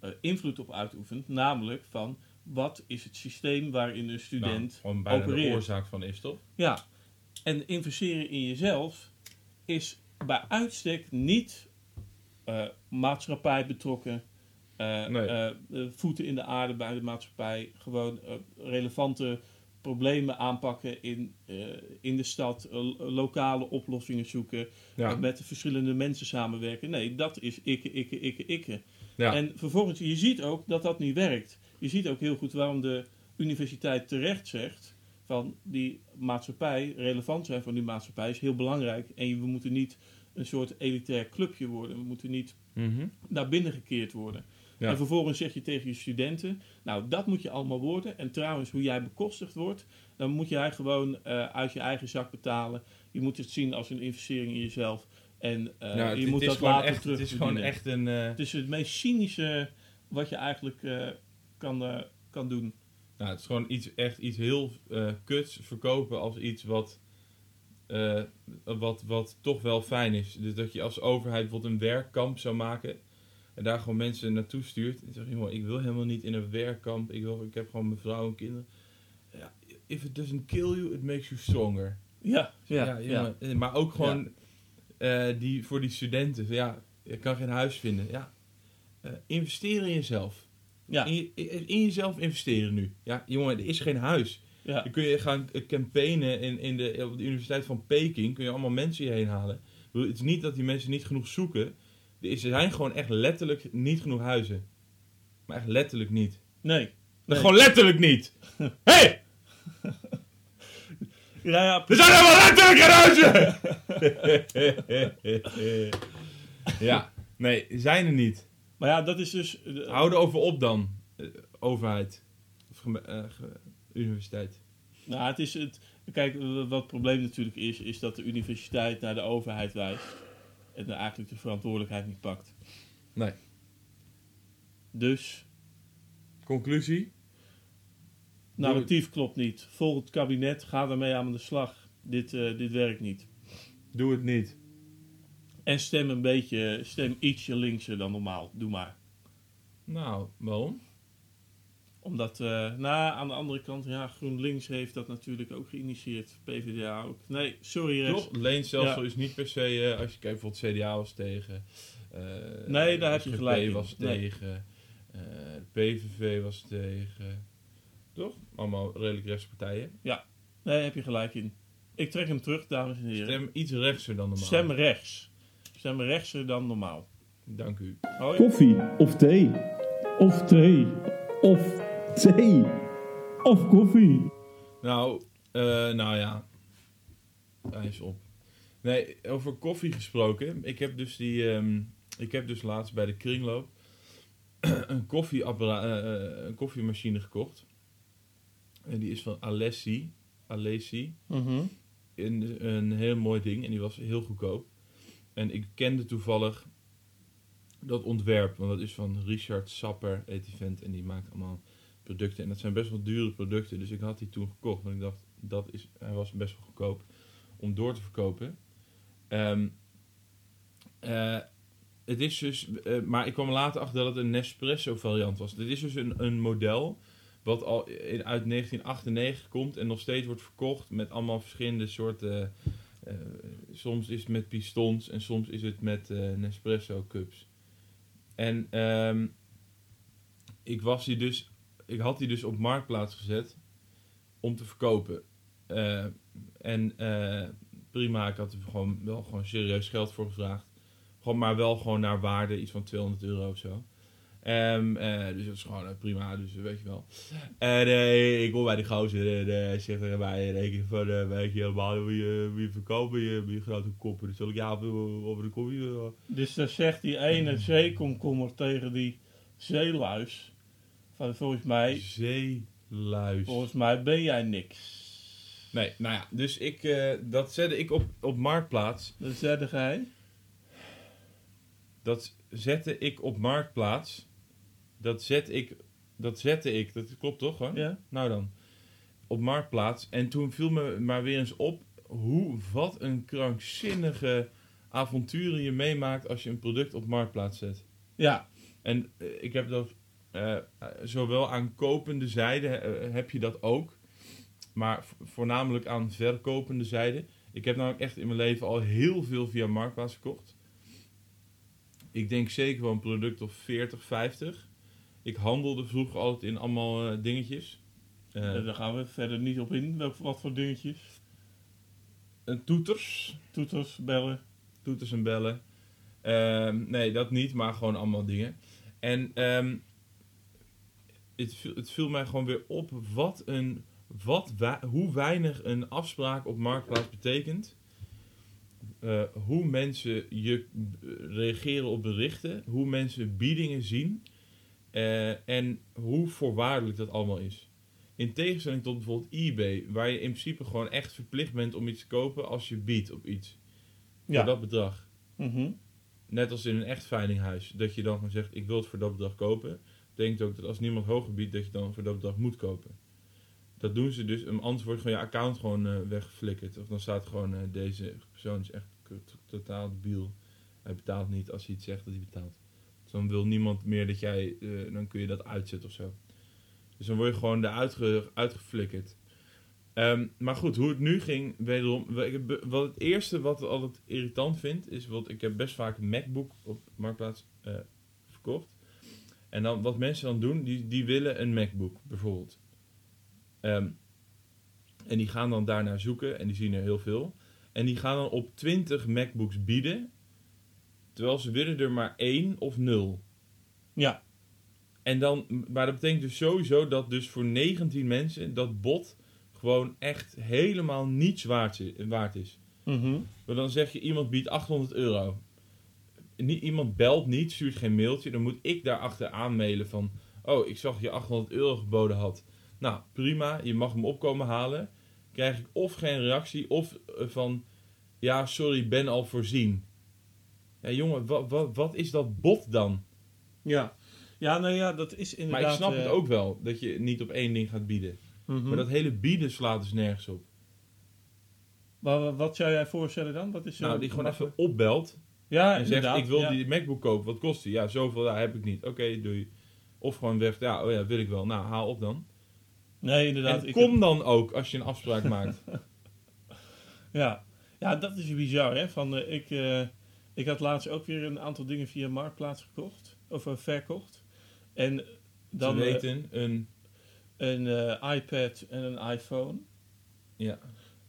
eh, invloed op uitoefent, namelijk van wat is het systeem waarin een student
Nou, bijna de
opereert.
oorzaak van is, toch?
Ja, en investeren in jezelf is bij uitstek niet maatschappij betrokken,
Nee.
voeten in de aarde bij de maatschappij, gewoon relevante problemen aanpakken in, eh, in de stad, eh, lokale oplossingen zoeken,
Ja.
eh, met de verschillende mensen samenwerken. Nee, dat is ikke, ikke, ikke, ikke.
ja.
En vervolgens, je ziet ook dat dat niet werkt. Je ziet ook heel goed waarom de universiteit terecht zegt van die maatschappij, relevant zijn van die maatschappij is heel belangrijk. En we moeten niet een soort elitair clubje worden. We moeten niet
Mhm.
naar binnen gekeerd worden.
Ja.
En vervolgens zeg je tegen je studenten, nou dat moet je allemaal worden. En trouwens, hoe jij bekostigd wordt, dan moet jij gewoon eh, uit je eigen zak betalen. Je moet het zien als een investering in jezelf. En eh, je moet dat later
echt,
terug
Het is gewoon echt een... eh,
het is het meest cynische wat je eigenlijk kan, kan doen.
Nou, het is gewoon iets, echt iets heel kuts verkopen als iets wat, wat, wat toch wel fijn is. Dus dat je als overheid bijvoorbeeld een werkkamp zou maken en daar gewoon mensen naartoe stuurt. En zegt, joh, ik wil helemaal niet in een werkkamp. Ik, wil, ik heb gewoon mijn vrouw en kinderen. Ja, if it doesn't kill you, it makes you stronger.
Ja, ja, ja.
jongen. Eh, Maar ook gewoon eh, die, voor die studenten. Ja, je kan geen huis vinden. Ja, eh, investeer in jezelf.
ja,
In, je- in, jezelf investeren nu. Ja, jongen, er is geen huis.
ja.
Dan kun je gaan campaignen in, in de, op de Universiteit van Peking. Kun je allemaal mensen hierheen halen. Ik bedoel, het is niet dat die mensen niet genoeg zoeken. Er zijn gewoon echt letterlijk niet genoeg huizen. Maar echt letterlijk niet.
Nee. Nee.
Gewoon letterlijk niet. Hé! (laughs) Hey,
Ja, ja,
er zijn helemaal letterlijk geen huizen! (laughs) ja, nee, zijn er niet.
Maar ja, dat is dus... eh,
Hou erover op dan, eh, overheid. Of eh, universiteit.
Nou, het is het... Kijk, wat het probleem natuurlijk is, is dat de universiteit naar de overheid wijst. En eigenlijk de verantwoordelijkheid niet pakt.
Nee.
Dus,
Conclusie?
narratief klopt niet. Volg het kabinet, ga ermee aan de slag. Dit, eh, dit werkt niet.
Doe het niet.
En stem een beetje, stem ietsje linkser dan normaal. Doe maar.
Nou, waarom?
Omdat, eh nou, aan de andere kant, ja, GroenLinks heeft dat natuurlijk ook geïnitieerd. PvdA ook. Nee, sorry, rechts.
Toch? Leenstelsel
Ja.
is niet per se, eh, als je kijkt bijvoorbeeld CDA was tegen. eh,
Nee, daar heb je gelijk in.
was
Nee.
tegen. eh, PVV was tegen. Toch? Allemaal redelijk rechtspartijen.
Nee, heb je gelijk in. Ik trek hem terug, dames en heren.
Stem iets rechtser dan normaal.
Stem rechts. Stem rechtser dan normaal.
Dank u.
Hoi.
Koffie of thee. Of thee. Of thee. Of koffie.
Nou, eh, nou ja. Hij is op. Nee, over koffie gesproken. Ik heb dus die. ehm, ik heb dus laatst bij de kringloop (clears throat) een, koffieappara- eh, eh, een koffiemachine gekocht. En die is van Alessi. Alessi.
Mhm.
Een, een heel mooi ding en die was heel goedkoop. En ik kende toevallig dat ontwerp, want dat is van Richard Sapper, heet die vent, en die maakt allemaal producten. En dat zijn best wel dure producten, dus ik had die toen gekocht. Want ik dacht, dat is, hij was best wel goedkoop om door te verkopen. Ehm, eh, het is dus, eh, maar ik kwam later achter dat het een Nespresso variant was. Dit is dus een, een model wat al in, uit 1998 komt en nog steeds wordt verkocht met allemaal verschillende soorten. eh, soms is het met pistons en soms is het met Nespresso cups. En ehm, ik was die dus. Ik had die dus op marktplaats gezet om te verkopen. Eh, en eh, prima, ik had er gewoon wel gewoon serieus geld voor gevraagd. Gewoon, maar wel gewoon naar waarde, iets van 200 euro of zo. Eh, dus dat is gewoon prima, dus weet je wel. En ik kom bij die gozer en zegt tegen mij keer van, weet je helemaal hoe je, verkopen, je, je grote koppen. Dus zal ik ja, over, de koffie.
Dus dan zegt die ene zeekomkommer tegen die zeeluis. Van volgens mij,
Zeeluis.
volgens mij ben jij niks.
Nee, nou ja, dus ik, eh, dat zette ik op, op Marktplaats.
Dat zei hij.
Dat zette ik op Marktplaats. Dat zet ik, dat zette ik, dat klopt toch hoor?
Ja?
Nou dan, op Marktplaats. En toen viel me maar weer eens op hoe, wat een krankzinnige avonturen je meemaakt als je een product op Marktplaats zet.
Ja.
En eh, ik heb dat, eh, zowel aan kopende zijde eh, heb je dat ook, maar vo- voornamelijk aan verkopende zijde. Ik heb namelijk echt in mijn leven al heel veel via Marktplaats gekocht. Ik denk zeker wel een product of 40, 50. Ik handelde vroeger altijd in allemaal eh, dingetjes. Eh,
Daar gaan we verder niet op in. Welk, wat voor dingetjes?
een toeters.
Toeters, bellen.
toeters en bellen. Ehm, nee, dat niet, maar gewoon allemaal dingen. En ehm, het, viel, het viel mij gewoon weer op wat een, wat hoe weinig een afspraak op Marktplaats betekent. Eh, hoe mensen je eh, reageren op berichten, hoe mensen biedingen zien eh, en hoe voorwaardelijk dat allemaal is. In tegenstelling tot bijvoorbeeld eBay, waar je in principe gewoon echt verplicht bent om iets te kopen als je biedt op iets
Ja.
voor dat bedrag.
Mhm.
Net als in een echt veilinghuis. Dat je dan gewoon zegt, ik wil het voor dat bedrag kopen. Betekent ook dat als niemand hoger biedt, dat je dan voor dat bedrag moet kopen. Dat doen ze dus. Anders wordt gewoon je account gewoon eh, weggeflikkerd. Of dan staat gewoon, eh, deze persoon is echt totaal debiel. Hij betaalt niet als hij iets zegt dat hij betaalt. Dus dan wil niemand meer dat jij, eh, dan kun je dat uitzetten of zo. Dus dan word je gewoon eruit ge- uitgeflikkerd. Ehm, maar goed, hoe het nu ging, wederom. Wat het eerste wat ik altijd irritant vind, is wat ik heb best vaak een MacBook op Marktplaats verkocht. En dan wat mensen dan doen, die, die willen een MacBook bijvoorbeeld. Ehm, en die gaan dan daarnaar zoeken en die zien er heel veel. En die gaan dan op 20 MacBooks bieden, terwijl ze willen er maar één of nul.
Ja.
En dan, maar dat betekent dus sowieso dat dus voor 19 mensen dat bot gewoon echt helemaal niets waard is.
Mhm.
Maar dan zeg je iemand biedt 800 euro. Niet, iemand belt niet, stuurt geen mailtje. Dan moet ik daarachter aanmailen van... Oh, ik zag je 800 euro geboden had. Nou, prima, je mag hem opkomen halen. Krijg ik of geen reactie of eh, van... Ja, sorry, ben al voorzien. Ja, jongen, wat, wat, wat is dat bot dan?
Ja. Ja, nou ja, dat is inderdaad...
Maar ik snap het
eh,
ook wel, dat je niet op één ding gaat bieden.
mhm.
Maar dat hele bieden slaat dus nergens op.
Maar wat zou jij voorstellen dan? Wat is
Nou, die gewoon even opbelt
Ja,
en zegt, ik wil
ja.
die MacBook kopen, wat kost die? Ja, zoveel, ja, heb ik niet. Oké, doei. Of gewoon weg, ja, oh ja, wil ik wel. Nou, haal op dan.
Nee, inderdaad.
en
ik
kom dan ook als je een afspraak maakt. (laughs)
Ja. ja, dat is bizar, hè. Van, eh, ik, eh, ik had laatst ook weer een aantal dingen via Marktplaats gekocht. Of eh, verkocht. En
Dan Te weten, een...
een eh, iPad en een iPhone.
Ja.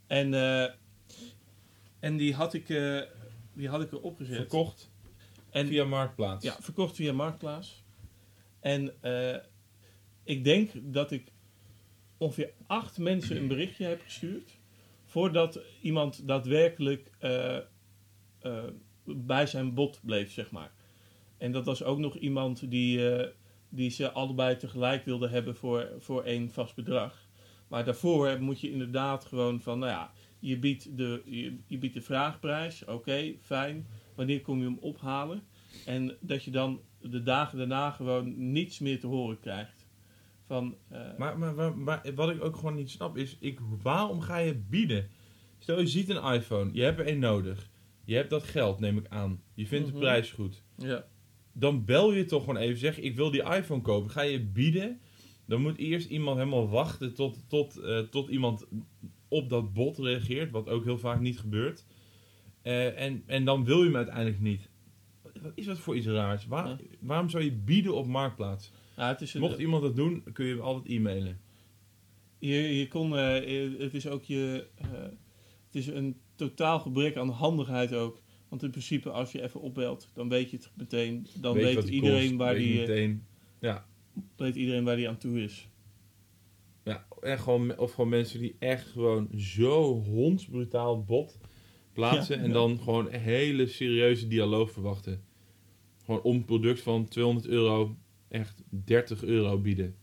En, eh, en die had ik, eh, die had ik erop gezet.
Verkocht
En
via Marktplaats.
Ja, verkocht via Marktplaats. En eh, ik denk dat ik ongeveer acht mensen een berichtje heb gestuurd. Voordat iemand daadwerkelijk eh, eh, bij zijn bot bleef, zeg maar. En dat was ook nog iemand die, die ze allebei tegelijk wilde hebben voor, voor één vast bedrag. Maar daarvoor moet je inderdaad gewoon van, nou ja, je biedt de, je, je biedt de vraagprijs. Oké, fijn. Wanneer kom je hem ophalen? En dat je dan de dagen daarna gewoon niets meer te horen krijgt. Van, eh,
Maar, maar, maar, maar wat ik ook gewoon niet snap is, ik, waarom ga je bieden? Stel je ziet een iPhone, je hebt er één nodig. Je hebt dat geld, neem ik aan. Je vindt
Mhm.
de prijs goed.
ja.
Dan bel je toch gewoon even, zeg ik wil die iPhone kopen. Ga je bieden, dan moet eerst iemand helemaal wachten tot, tot, eh, tot iemand op dat bot reageert, wat ook heel vaak niet gebeurt. Eh, en, en dan wil je hem uiteindelijk niet. Wat is dat voor iets raars? Waar,
Ja.
Waarom zou je bieden op Marktplaats?
Het is een,
Mocht iemand dat doen, kun je hem altijd e-mailen.
je, je kon, eh, het is ook je, eh, het is een totaal gebrek aan handigheid ook. Want in principe, als je even opbelt, dan weet je het meteen. Dan
Weet
iedereen,
kost,
waar
weet
die,
meteen. Ja,
weet iedereen waar die aan toe is.
Gewoon, of gewoon mensen die echt gewoon zo hondsbrutaal bot plaatsen.
Ja,
en
ja.
dan gewoon een hele serieuze dialoog verwachten. Gewoon om een product van 200 euro echt 30 euro bieden.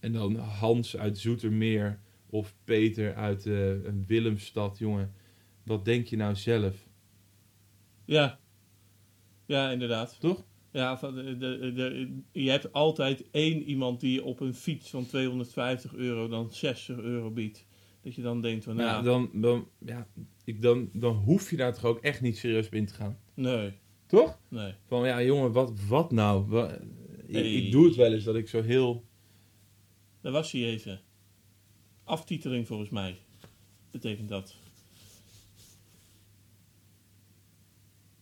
En dan Hans uit Zoetermeer of Peter uit eh, Willemstad, jongen. Wat denk je nou zelf?
Ja, ja inderdaad.
Toch?
Ja, van de, de, de- je hebt altijd één iemand die op een fiets van 250 euro dan 60 euro biedt. Dat je dan denkt van,
Ja,
nou,
dan, dan, ja, ik, dan, dan hoef je daar toch ook echt niet serieus op in te gaan.
nee,
Toch?
nee.
Van ja, jongen, wat, wat nou? Wa- ik,
Hey.
ik doe het wel eens dat ik zo heel.
Daar was hij even. Aftiteling volgens mij. Betekent dat.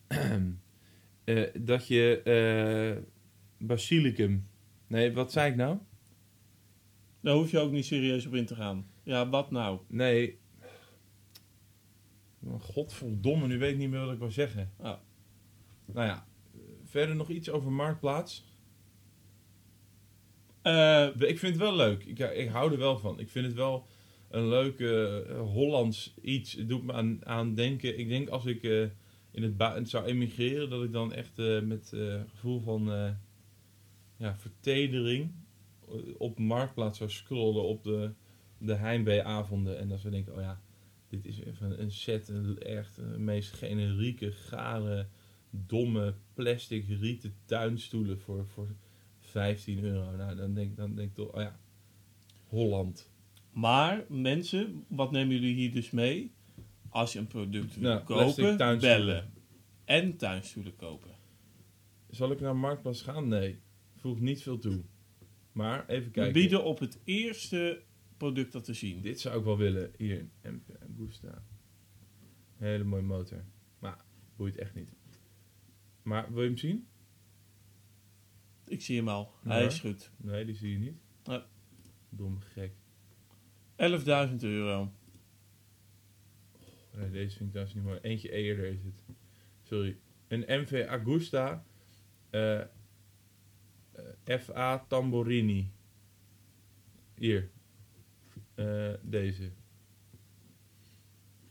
(clears throat)
eh, dat je. eh, basilicum. Nee, wat zei ik nou?
Daar hoef je ook niet serieus op in te gaan. Ja, wat nou?
Nee. Godverdomme, nu weet ik niet meer wat ik wil zeggen.
Ah.
Nou ja, verder nog iets over Marktplaats.
Eh,
Ik vind het wel leuk. Ik, ik hou er wel van. Ik vind het wel een leuk eh, Hollands iets. Het doet me aan, aan denken. Ik denk als ik in het zou emigreren, dat ik dan echt eh, met eh, gevoel van eh, ja, vertedering op Marktplaats zou scrollen op de, de Heimwee-avonden. En zou ik denken, oh ja, dit is even een set, een echt de meest generieke, gare, domme, plastic rieten tuinstoelen voor, voor 15 euro. Nou, dan denk, dan denk ik toch, oh ja, Holland.
maar mensen, wat nemen jullie hier dus mee? Als je een product wil
Nou,
kopen, bellen. En tuinstoelen kopen.
Zal ik naar Marktplaats gaan? Nee. Voegt niet veel toe. Maar even
We
kijken.
bieden op het eerste product dat we zien.
Dit zou ik wel willen. Hier, MP Agusta. Hele mooie motor. Maar boeit echt niet. Maar wil je hem zien?
Ik zie hem al. Hij is goed.
Nee, die zie je niet.
Ja.
Dom gek.
11.000 euro.
Nee, deze vind ik trouwens niet mooi. Eentje eerder is het. Sorry. Een MV Agusta. eh, eh, FA Tamborini. Hier. Eh, deze.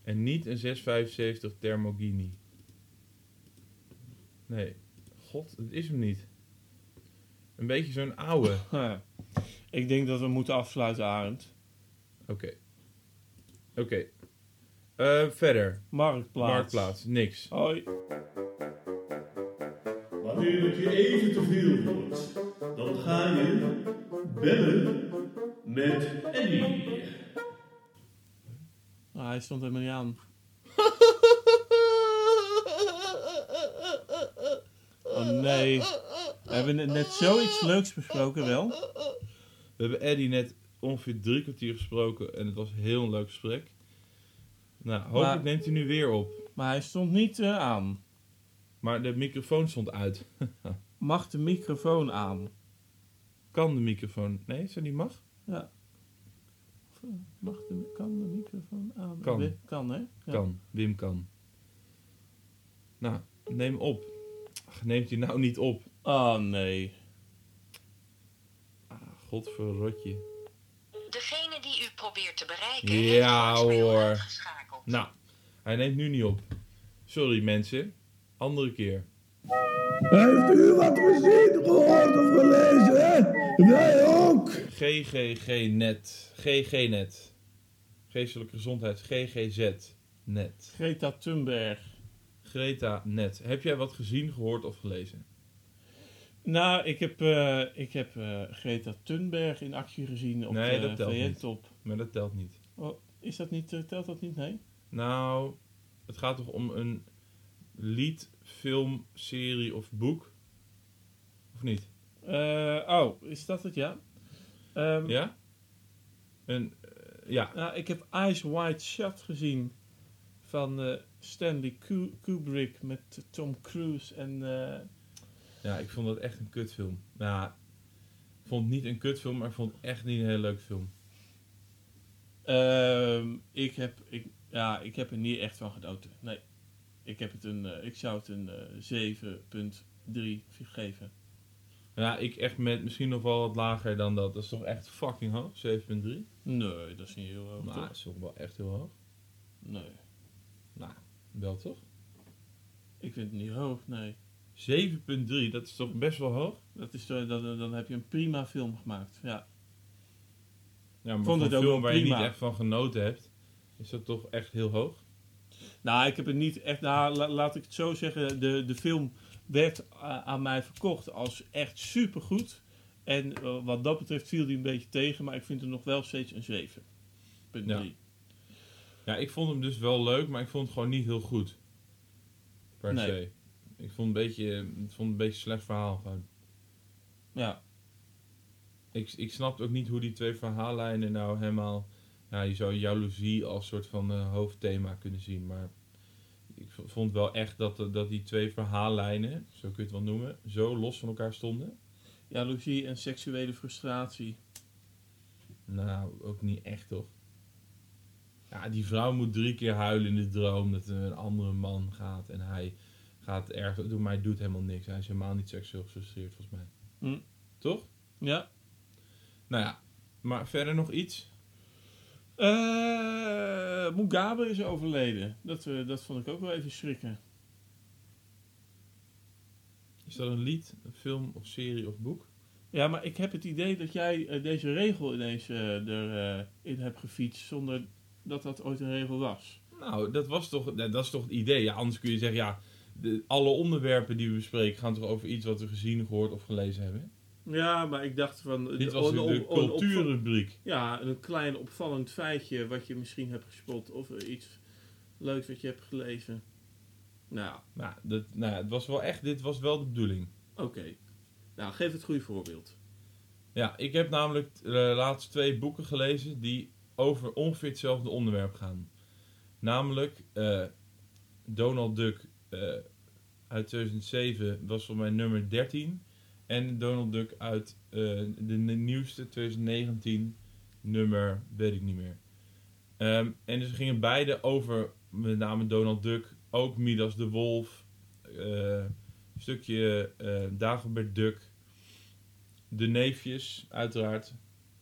En niet een 675 Thermogini. Nee. God, het is hem niet. Een beetje zo'n oude. (laughs)
Ik denk dat we moeten afsluiten, Arend.
Oké. Oké. Eh, verder.
Marktplaats.
Marktplaats. Niks.
Hoi.
Wanneer het je even te veel wordt, dan ga je bellen met Eddie.
Ah, hij stond helemaal niet aan. (laughs) Oh nee. We hebben net- zoiets leuks besproken wel.
We hebben Eddie net ongeveer drie kwartier gesproken en het was heel een leuk gesprek. Nou, hopelijk
Maar-
neemt hij nu weer op.
Maar hij stond niet eh, aan.
Maar de microfoon stond uit. (laughs)
Mag de microfoon aan?
Kan de microfoon? Nee, zo niet mag?
Ja. Mag de, kan de microfoon aan?
Kan.
Kan, hè? Ja.
Kan. Wim kan. Nou, neem op. Ach, neemt hij nou niet op?
Oh nee.
Ah, godverrotje.
Degene die u probeert te bereiken
Ja,
heeft
hoor. Nou, hij neemt nu niet op. Sorry mensen. Andere keer.
Heeft u wat gezien, gehoord of gelezen, hè? Wij ook.
GGG-net. GG-net. Geestelijke gezondheid. GGZ-net.
Greta Thunberg.
Greta-net. Heb jij wat gezien, gehoord of gelezen?
Nou, ik heb, eh, ik heb eh, Greta Thunberg in actie gezien op
Nee,
de. VN-top.
Maar dat telt niet.
Oh, is dat niet, eh, telt dat niet? Nee?
Nou, het gaat toch om een lied, film, serie of boek? Of niet?
Eh, oh, is dat het, ja? Ehm,
Ja? Een, eh, ja.
Nou, ik heb Eyes Wide Shut gezien van eh, Stanley Ku- Kubrick met Tom Cruise en... eh,
ja, ik vond dat echt een kutfilm. Nou, Ik vond het niet een kutfilm, maar ik vond het echt niet een hele leuke film.
Ehm, ik, heb, ik, ja, ik heb er niet echt van genoten. Nee. Ik, heb het een, eh, ik zou het een eh 7.3 geven.
Ja, ik echt met misschien nog wel wat lager dan dat. Dat is toch echt fucking hoog? 7,3?
Nee, dat is niet heel hoog. Toch?
dat is toch wel echt heel hoog.
Nee,
Nou, wel toch?
ik vind het niet hoog, nee.
7,3, dat is toch best wel hoog?
Dat is, dan, dan heb je een prima film gemaakt. Ja.
Ja, maar
Vond het
een
ook
film waar je niet echt van genoten hebt, is dat toch echt heel hoog?
Nou, ik heb het niet echt. Nou, la- laat ik het zo zeggen. De, de film werd a- aan mij verkocht als echt supergoed. En eh, wat dat betreft viel die een beetje tegen. Maar ik vind het nog wel steeds een 7.3.
Ja. Ja, ik vond hem dus wel leuk, maar ik vond het gewoon niet heel goed. Per
Nee.
se. Ik vond, een beetje, ik vond het een beetje een slecht verhaal. Gewoon.
Ja.
Ik, ik snapte ook niet hoe die twee verhaallijnen nou helemaal... Ja, je zou jaloezie als soort van eh, hoofdthema kunnen zien, maar... Ik vond wel echt dat, de- dat die twee verhaallijnen, zo kun je het wel noemen, zo los van elkaar stonden.
Jaloezie en seksuele frustratie.
Nou, ook niet echt toch? Ja, die vrouw moet drie keer huilen in de droom dat er een andere man gaat en hij gaat ergens... Maar hij doet helemaal niks. Hij is helemaal niet seksueel gefrustreerd volgens mij.
Hm.
Toch?
Ja.
Nou ja, maar verder nog iets?
Eh, Mugabe is overleden. Dat, eh, dat vond ik ook wel even schrikken.
Is dat een lied, een film of serie of boek?
Ja, maar ik heb het idee dat jij eh, deze regel ineens erin in hebt gefietst zonder dat dat ooit een regel was.
Nou, dat, was toch, dat is toch het idee. Ja, anders kun je zeggen, ja, de, alle onderwerpen die we bespreken gaan toch over iets wat we gezien, gehoord of gelezen hebben.
Ja, maar ik dacht van...
Dit
de-
was de, cultuurrubriek.
Ja, een klein opvallend feitje wat je misschien hebt gespot of eh, iets leuks wat je hebt gelezen. Nou,
Nou, dat, nou, het was wel echt, dit was wel de bedoeling.
oké. Nou, geef het goede voorbeeld.
Ja, ik heb namelijk de laatste twee boeken gelezen die over ongeveer hetzelfde onderwerp gaan. Namelijk eh, Donald Duck eh, uit 2007 was voor mij nummer 13. En Donald Duck uit eh, de ni- nieuwste 2019 nummer, weet ik niet meer. Ehm, en ze gingen beide over met name Donald Duck, ook Midas de Wolf, eh, stukje eh Dagobert Duck, de neefjes, uiteraard.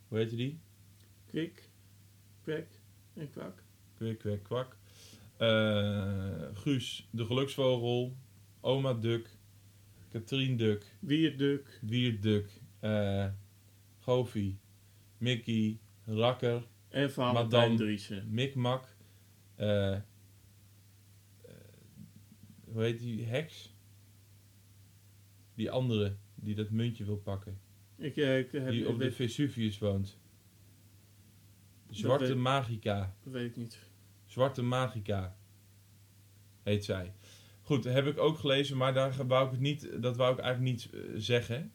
Hoe heette die?
Kwik, kwek en kwak.
Kwik, kwek, kwak. Guus, de geluksvogel. Oma Duck. Katrien Duck.
Wierduk.
Wiert Duck. eh Goofy. Mickey. Rakker.
En Valentijn
Madame.
Driessen.
Mikmak. eh, eh, hoe heet die? Heks? Die andere die dat muntje wil pakken.
Ik, ik heb,
Die op de Vesuvius woont. Zwarte
weet-
Magica.
dat weet ik niet.
Zwarte Magica heet zij. Goed, heb ik ook gelezen, maar daar wou ik het niet, dat wou ik eigenlijk niet eh, zeggen.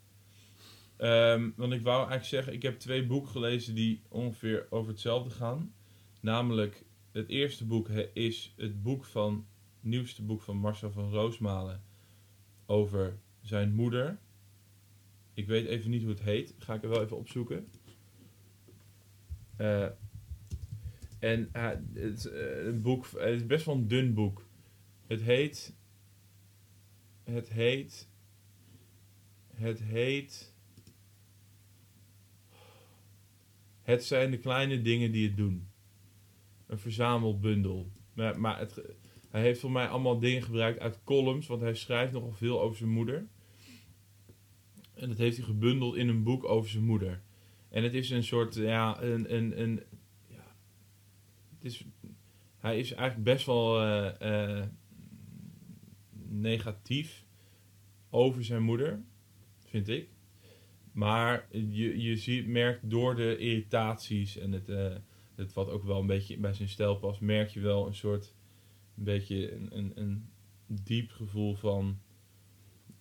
Ehm, want ik wou eigenlijk zeggen, ik heb twee boeken gelezen die ongeveer over hetzelfde gaan. Namelijk, het eerste boek is het boek van, het nieuwste boek van Marcel van Roosmalen over zijn moeder. Ik weet even niet hoe het heet, ga ik er wel even opzoeken. Eh en het, is, eh, een boek, het is best wel een dun boek. Het heet. Het heet. Het heet. Het zijn de kleine dingen die het doen. Een verzamelbundel. Maar, maar het, hij heeft voor mij allemaal dingen gebruikt uit columns, want hij schrijft nogal veel over zijn moeder. En dat heeft hij gebundeld in een boek over zijn moeder. En het is een soort, ja, een, een, een het is, hij is eigenlijk best wel eh, eh, negatief over zijn moeder, vind ik. Maar je, je ziet, merkt door de irritaties en het, eh, het wat ook wel een beetje bij zijn stijl past, merk je wel een soort, een beetje een, een, diep gevoel van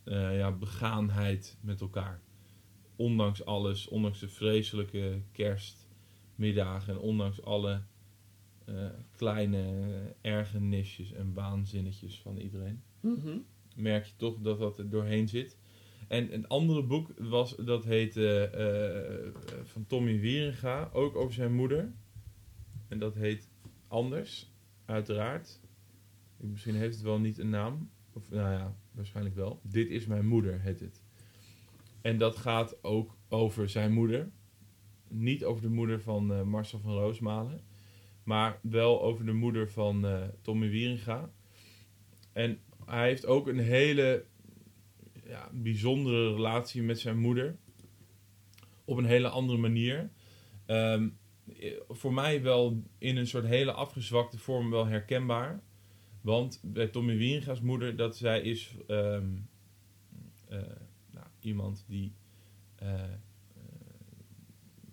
eh, ja, begaanheid met elkaar. Ondanks alles, ondanks de vreselijke kerstmiddagen en ondanks alle eh, kleine ergernisjes en waanzinnetjes van iedereen, merk je toch dat dat er doorheen zit. En een andere boek was, dat heet eh, eh, van Tommy Wieringa, ook over zijn moeder. En dat heet Anders, uiteraard. Misschien heeft het wel niet een naam. Of nou ja, waarschijnlijk wel. Dit is mijn moeder, heet het. En dat gaat ook over zijn moeder. Niet over de moeder van eh, Marcel van Roosmalen. Maar wel over de moeder van eh, Tommy Wieringa. En hij heeft ook een hele ja, bijzondere relatie met zijn moeder. Op een hele andere manier. Ehm, eh, voor mij wel in een soort hele afgezwakte vorm wel herkenbaar. Want bij Tommy Wieringa's moeder, dat zij is ehm, eh, nou, iemand die eh, eh,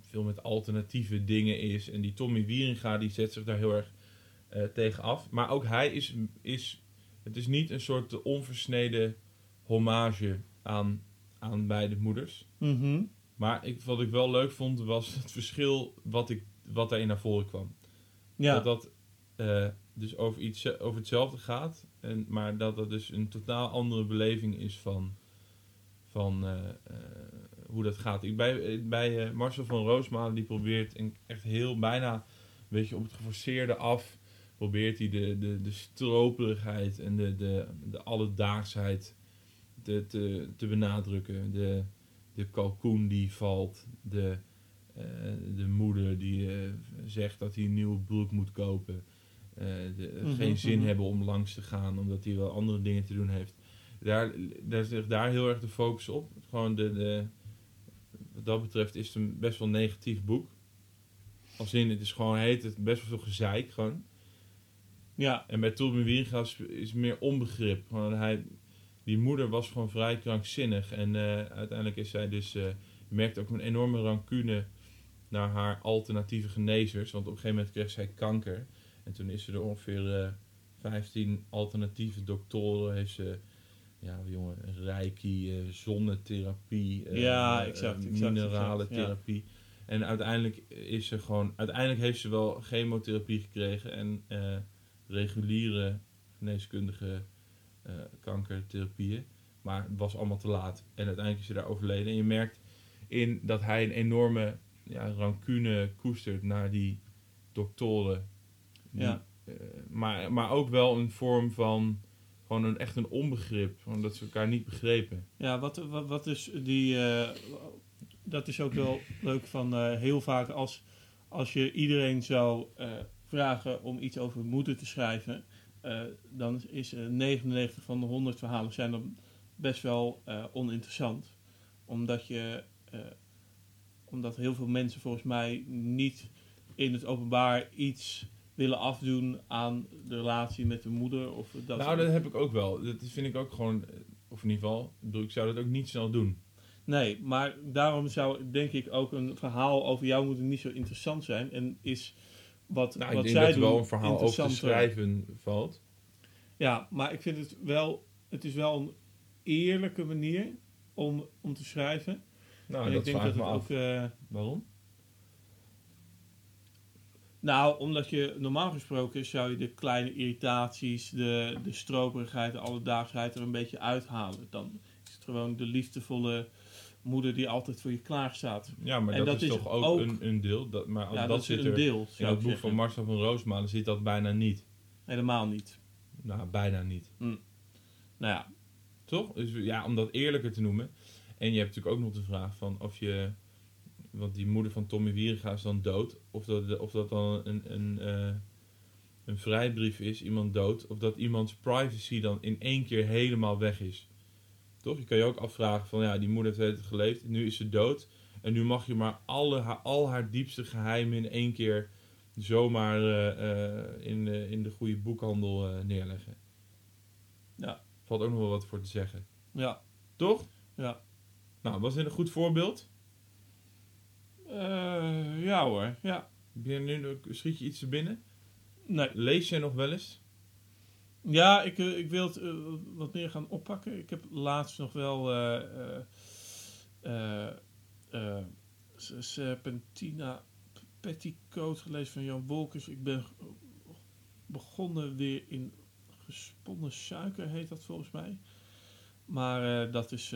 veel met alternatieve dingen is. En die Tommy Wieringa die zet zich daar heel erg tegen af. Maar ook hij is, is, het is niet een soort onversneden hommage aan, aan beide moeders.
Mhm.
Maar ik, wat ik wel leuk vond, was het verschil wat, ik, wat daarin naar voren kwam.
Ja.
Dat dat eh, dus over, iets, over hetzelfde gaat, en, maar dat dat dus een totaal andere beleving is van, van eh, eh, hoe dat gaat. Ik, bij bij Marcel van Roosmalen, die probeert een, echt heel bijna een beetje op het geforceerde af, probeert hij de, de, de stroperigheid en de, de, de alledaagsheid te, te, te benadrukken. De, de kalkoen die valt, de, eh, de moeder die eh, zegt dat hij een nieuwe broek moet kopen. eh, de,
Mhm,
geen zin
mhm.
hebben om langs te gaan, omdat hij wel andere dingen te doen heeft. Daar, daar ligt daar heel erg de focus op. Gewoon de, de, wat dat betreft is het een best wel negatief boek. Als in, het is gewoon heet het best wel veel gezeik gewoon.
Ja.
En bij Torbjörn Wieringa is, is meer onbegrip. Gewoon hij, die moeder was gewoon vrij krankzinnig. En eh, uiteindelijk is zij dus... je merkt ook een enorme rancune naar haar alternatieve genezers. Want op een gegeven moment kreeg zij kanker. En toen is ze er ongeveer eh 15 alternatieve doktoren. Heeft ze... Ja, jongen, reiki, zonnetherapie,
Ja, exact, exact,
minerale
exact, ja.
therapie. En uiteindelijk is ze gewoon... Uiteindelijk heeft ze wel chemotherapie gekregen en reguliere geneeskundige eh, kankertherapieën. Maar het was allemaal te laat. En uiteindelijk is ze daar overleden. En je merkt in dat hij een enorme ja, rancune koestert naar die doktoren. Die,
Ja.
eh, maar, maar ook wel een vorm van gewoon een, echt een onbegrip. Gewoon dat ze elkaar niet begrepen.
Ja, wat, wat, wat is die. eh, dat is ook wel leuk van heel vaak als, als je iedereen zou vragen om iets over moeder te schrijven. eh, dan is eh, 99 van de 100 verhalen zijn dan best wel eh, oninteressant. Omdat je. eh, omdat heel veel mensen volgens mij niet in het openbaar iets willen afdoen aan de relatie met de moeder. Of dat
nou, dat heb ik ook wel. Dat vind ik ook gewoon... eh, Of in ieder geval, ik zou dat ook niet snel doen.
Nee, maar daarom zou denk ik ook een verhaal over jouw moeder niet zo interessant zijn. En is wat,
Nou,
wat
ik denk
zij
dat
doen
wel een verhaal over te schrijven valt.
Ja, maar ik vind het wel, het is wel een eerlijke manier om, om te schrijven.
Nou,
en
dat
ik denk dat het ook. eh,
Waarom?
nou, omdat je normaal gesproken zou je de kleine irritaties, de, de stroperigheid, de alledaagsheid er een beetje uithalen. Dan is het gewoon de liefdevolle moeder die altijd voor je klaar staat.
Ja, maar dat,
dat
is toch ook,
ook-
Een, een deel. Dat, maar
ja,
dat,
dat,
zit
is een
er
deel.
in het boek van Marcel van Roosmalen zit dat bijna niet.
Helemaal niet.
Nou, bijna niet.
Nou ja,
Toch? Dus ja, om dat eerlijker te noemen. En je hebt natuurlijk ook nog de vraag van of je... Want die moeder van Tommy Wieringa is dan dood. Of dat, of dat dan een, een, eh, een vrijbrief is, iemand dood. Of dat iemands privacy dan in één keer helemaal weg is. Toch? Je kan je ook afvragen van ja, die moeder heeft tijd geleefd. Nu is ze dood. En nu mag je maar alle, haar, al haar diepste geheimen in één keer zomaar eh, eh, in, de, in de goede boekhandel eh, neerleggen.
Ja.
Valt ook nog wel wat voor te zeggen.
ja,
Toch?
ja.
Nou, was dit een goed voorbeeld?
Ja hoor, ja.
Heb je nu, schiet je iets te binnen?
Nee.
Lees jij nog wel eens?
Ja, ik, eh, ik wil het eh, wat meer gaan oppakken. Ik heb laatst nog wel eh, S- Serpentina Petticoat gelezen van Jan Wolkers. Ik ben begonnen weer in gesponnen suiker, heet dat volgens mij. Maar dat, is,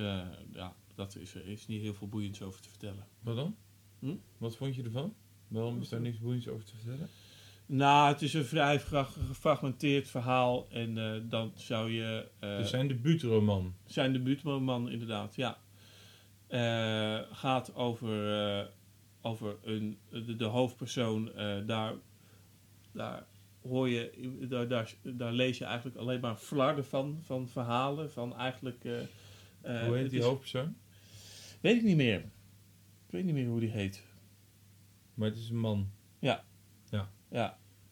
ja, dat is, er is niet heel veel boeiends over te vertellen.
Wat dan?
Hm?
Wat vond je ervan? Waarom is daar niks boeiends over te vertellen?
Nou, het is een vrij fra- gefragmenteerd verhaal. En eh, dan zou je... eh,
dus zijn debuutroman.
Zijn debuutroman, inderdaad, ja. Eh, gaat over, over een, de, de hoofdpersoon. daar, daar hoor je, daar, daar, daar lees je eigenlijk alleen maar flarden van, van verhalen. Van eigenlijk.
Hoe heet die
is-
hoofdpersoon?
Weet ik niet meer. Ik weet niet meer hoe die heet.
Maar het is een man.
Ja.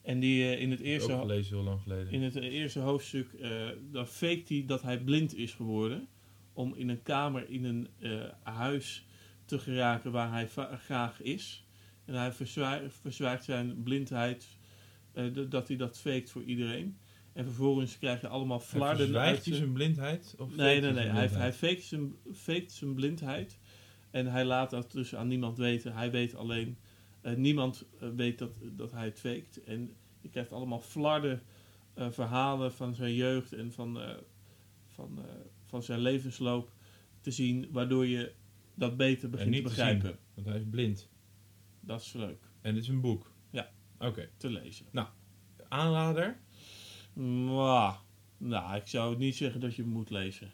En die eh, in het
Ook
eerste.
gelezen heel lang geleden.
In het eerste hoofdstuk eh dan faked hij dat hij blind is geworden. Om in een kamer in een eh, huis te geraken waar hij graag is. En hij verzwijgt zijn blindheid, eh, dat hij dat faked voor iedereen. En vervolgens krijg je allemaal
Hij
flarden
verzwijgt
uit
hij
zijn-
blindheid? Of
Nee, nee, nee. Hij, hij faked, zijn, faked zijn blindheid. En hij laat dat dus aan niemand weten. Hij weet alleen... eh, niemand eh, weet dat, dat hij het faked. En je krijgt allemaal flarden eh, verhalen van zijn jeugd en van, van, van zijn levensloop te zien. Waardoor je dat beter begint
niet
te begrijpen.
zien. Want hij is blind.
Dat is leuk
En dit is een boek?
Ja.
Oké.
te lezen.
Aanrader?
Mwah. Nou, ik zou niet zeggen dat je hem moet lezen.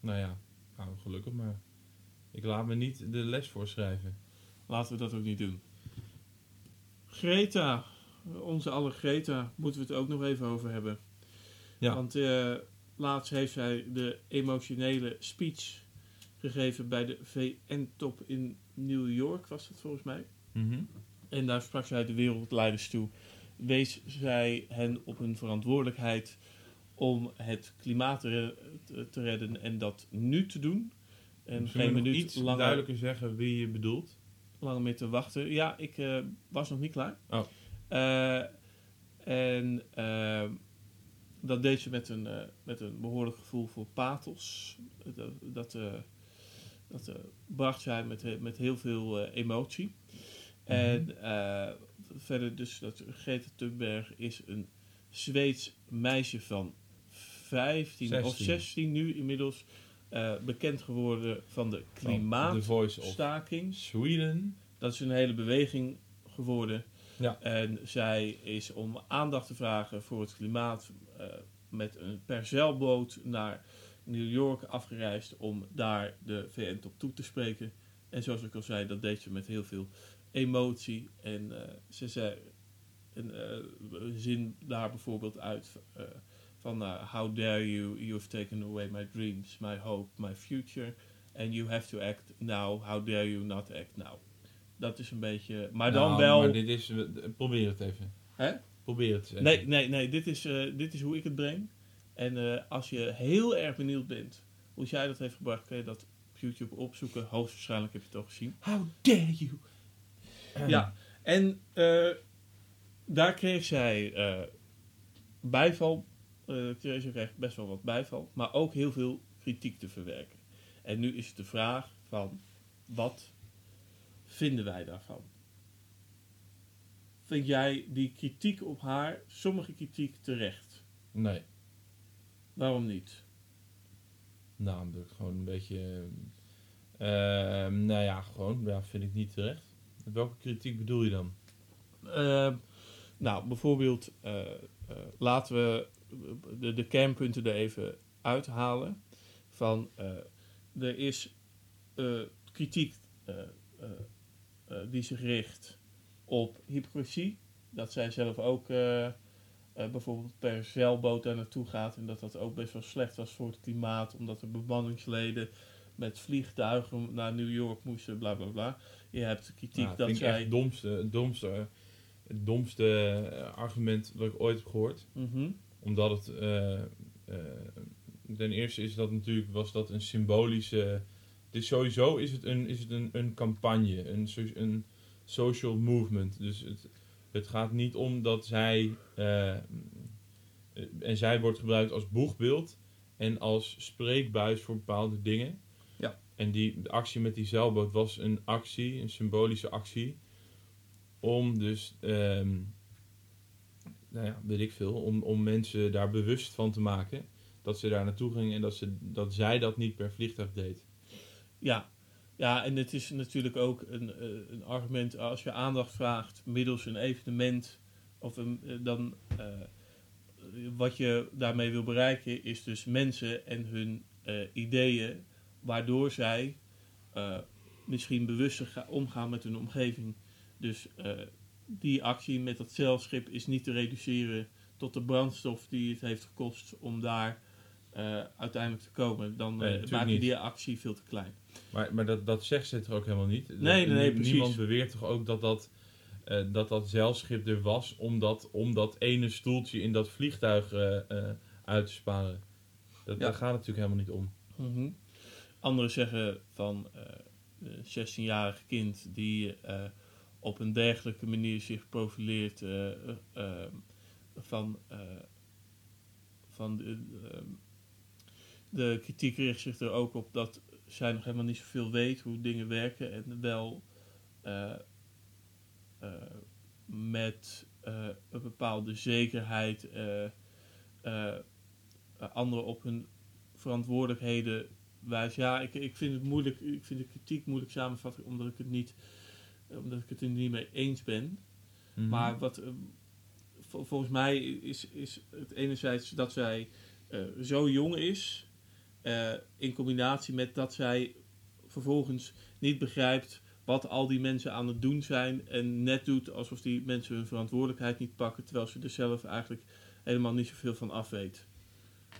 Nou ja, nou, gelukkig maar. Ik laat me niet de les voorschrijven.
Laten we dat ook niet doen. Greta, onze alle Greta, moeten we het ook nog even over hebben.
Ja.
Want eh, laatst heeft zij de emotionele speech gegeven bij de VN-top in New York, was dat volgens mij.
Mhm.
En daar sprak zij de wereldleiders toe. Wees zij hen op hun verantwoordelijkheid om het klimaat te, re- te- te redden en dat nu te doen. En
Misschien
geen minuut
iets
langer
duidelijker zeggen wie je bedoelt.
Langer meer te wachten. Ja, ik eh, was nog niet klaar.
Oh.
Eh, en eh, dat deed ze met een, met een behoorlijk gevoel voor pathos. Dat, dat, dat bracht zij met, met heel veel emotie. En eh, verder dus dat Greta Thunberg is een Zweeds meisje van 15 of
16.
16 nu inmiddels. Eh, bekend geworden van de klimaatstaking.
Sweden.
Dat is een hele beweging geworden.
Ja.
En zij is om aandacht te vragen voor het klimaat eh, met een per zeilboot naar New York afgereisd om daar de VN top toe te spreken. En zoals ik al zei, dat deed ze met heel veel emotie. En eh, ze zei een eh, zin daar bijvoorbeeld uit van eh, How dare you, you have taken away my dreams, my hope, my future. And you have to act now, how dare you not act now. Dat is een beetje... Maar dan
Nou,
wel...
Maar dit is, probeer het even.
Hè?
Probeer het even.
Nee, nee, nee. Dit is, eh, dit is hoe ik het breng. En eh, als je heel erg benieuwd bent hoe jij dat heeft gebracht, kun je dat op YouTube opzoeken. Hoogstwaarschijnlijk heb je het al gezien. How dare you? (clears throat) Ja, en daar kreeg zij bijval. Eh Theresa kreeg best wel wat bijval, maar ook heel veel kritiek te verwerken. En nu is het de vraag van, wat vinden wij daarvan? Vind jij die kritiek op haar, sommige kritiek terecht?
Nee.
Waarom niet?
Nou, omdat ik gewoon een beetje... eh, nou ja, gewoon. Ja, vind ik niet terecht. Welke kritiek bedoel je dan?
Eh, nou, bijvoorbeeld, eh, eh, laten we de, de kernpunten er even uithalen. Van, eh, er is eh, kritiek eh, die zich richt op hypocrisie. Dat zij zelf ook bijvoorbeeld per zeilboot daar naartoe gaat. En dat dat ook best wel slecht was voor het klimaat. Omdat er bemanningsleden met vliegtuigen naar New York moesten, bla bla bla. Je hebt kritiek
Nou,
dat
vind
zij...
het domste, domste, het domste argument dat ik ooit heb gehoord.
Mhm.
Omdat het... eh, eh, ten eerste is dat natuurlijk, was dat een symbolische... Dus sowieso is het een, is het een, een campagne, een, een social movement. Dus het, het gaat niet om dat zij... eh, en zij wordt gebruikt als boegbeeld en als spreekbuis voor bepaalde dingen.
Ja.
En die de actie met die zeilboot was een actie, een symbolische actie. Om dus, ehm, nou ja, weet ik veel, om, om mensen daar bewust van te maken dat ze daar naartoe ging en dat, ze, dat zij dat niet per vliegtuig deed.
Ja. ja, en het is natuurlijk ook een, eh, een argument als je aandacht vraagt middels een evenement. Of een, eh, dan, eh, wat je daarmee wil bereiken is dus mensen en hun ideeën, waardoor zij misschien bewuster ga- omgaan met hun omgeving. Dus die actie met dat zeilschip is niet te reduceren tot de brandstof die het heeft gekost om daar eh, uiteindelijk te komen. Dan
Nee,
eh, maak je die actie veel te klein.
Maar, maar dat, dat zegt ze toch ook helemaal niet?
Nee, nee.
Niemand beweert toch ook dat dat, eh, dat, dat zeilschip er was om dat, om dat ene stoeltje in dat vliegtuig uit te sparen. Dat,
Ja.
Daar gaat het natuurlijk helemaal niet om.
Mhm. Anderen zeggen van een 16-jarig kind die op een dergelijke manier zich profileert eh, eh, eh, van, eh, van de, ehm, de kritiek richt zich er ook op dat zij nog helemaal niet zoveel weet hoe dingen werken en wel met een bepaalde zekerheid anderen op hun verantwoordelijkheden wijs. Ja, ik, ik vind het moeilijk, ik vind de kritiek moeilijk samenvatten omdat ik het niet, omdat ik het er niet mee eens ben.
Mhm.
Maar wat eh, vol- volgens mij is, is het enerzijds dat zij eh, zo jong is, eh, in combinatie met dat zij vervolgens niet begrijpt wat al die mensen aan het doen zijn en net doet alsof die mensen hun verantwoordelijkheid niet pakken, terwijl ze er zelf eigenlijk helemaal niet zoveel van af weet.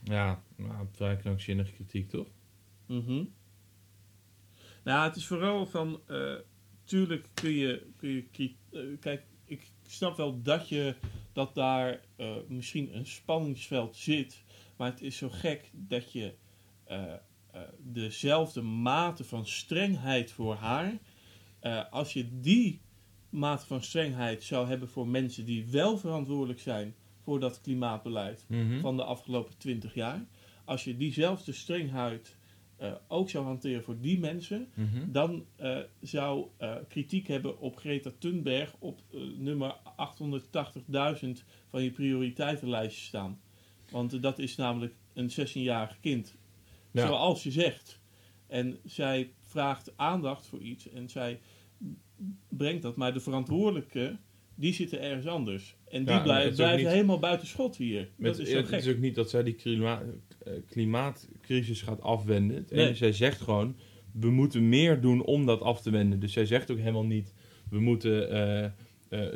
Ja, nou, vrij krankzinnige kritiek toch?
Mhm. Nou, het is vooral van, tuurlijk kun je, kun je eh, kijk, ik snap wel dat je, dat daar eh, misschien een spanningsveld zit, maar het is zo gek dat je eh, dezelfde mate van strengheid voor haar, als je die mate van strengheid zou hebben voor mensen die wel verantwoordelijk zijn voor dat klimaatbeleid,
Mhm.
van de afgelopen 20 jaar. Als je diezelfde strengheid eh, ook zou hanteren voor die mensen,
Mhm.
dan eh, zou eh, kritiek hebben op Greta Thunberg op nummer 880.000 van je prioriteitenlijstje staan. Want dat is namelijk een 16-jarig kind.
Ja.
Zoals je zegt. En zij vraagt aandacht voor iets en zij brengt dat, maar de verantwoordelijke, die zitten ergens anders. En die
Ja,
blijven
niet-
helemaal buiten schot hier.
Met,
dat is zo
het
gek.
is ook niet dat zij die klima- eh, klimaatcrisis gaat afwenden.
Nee.
zij zegt gewoon, we moeten meer doen om dat af te wenden. Dus zij zegt ook helemaal niet, we moeten eh, eh,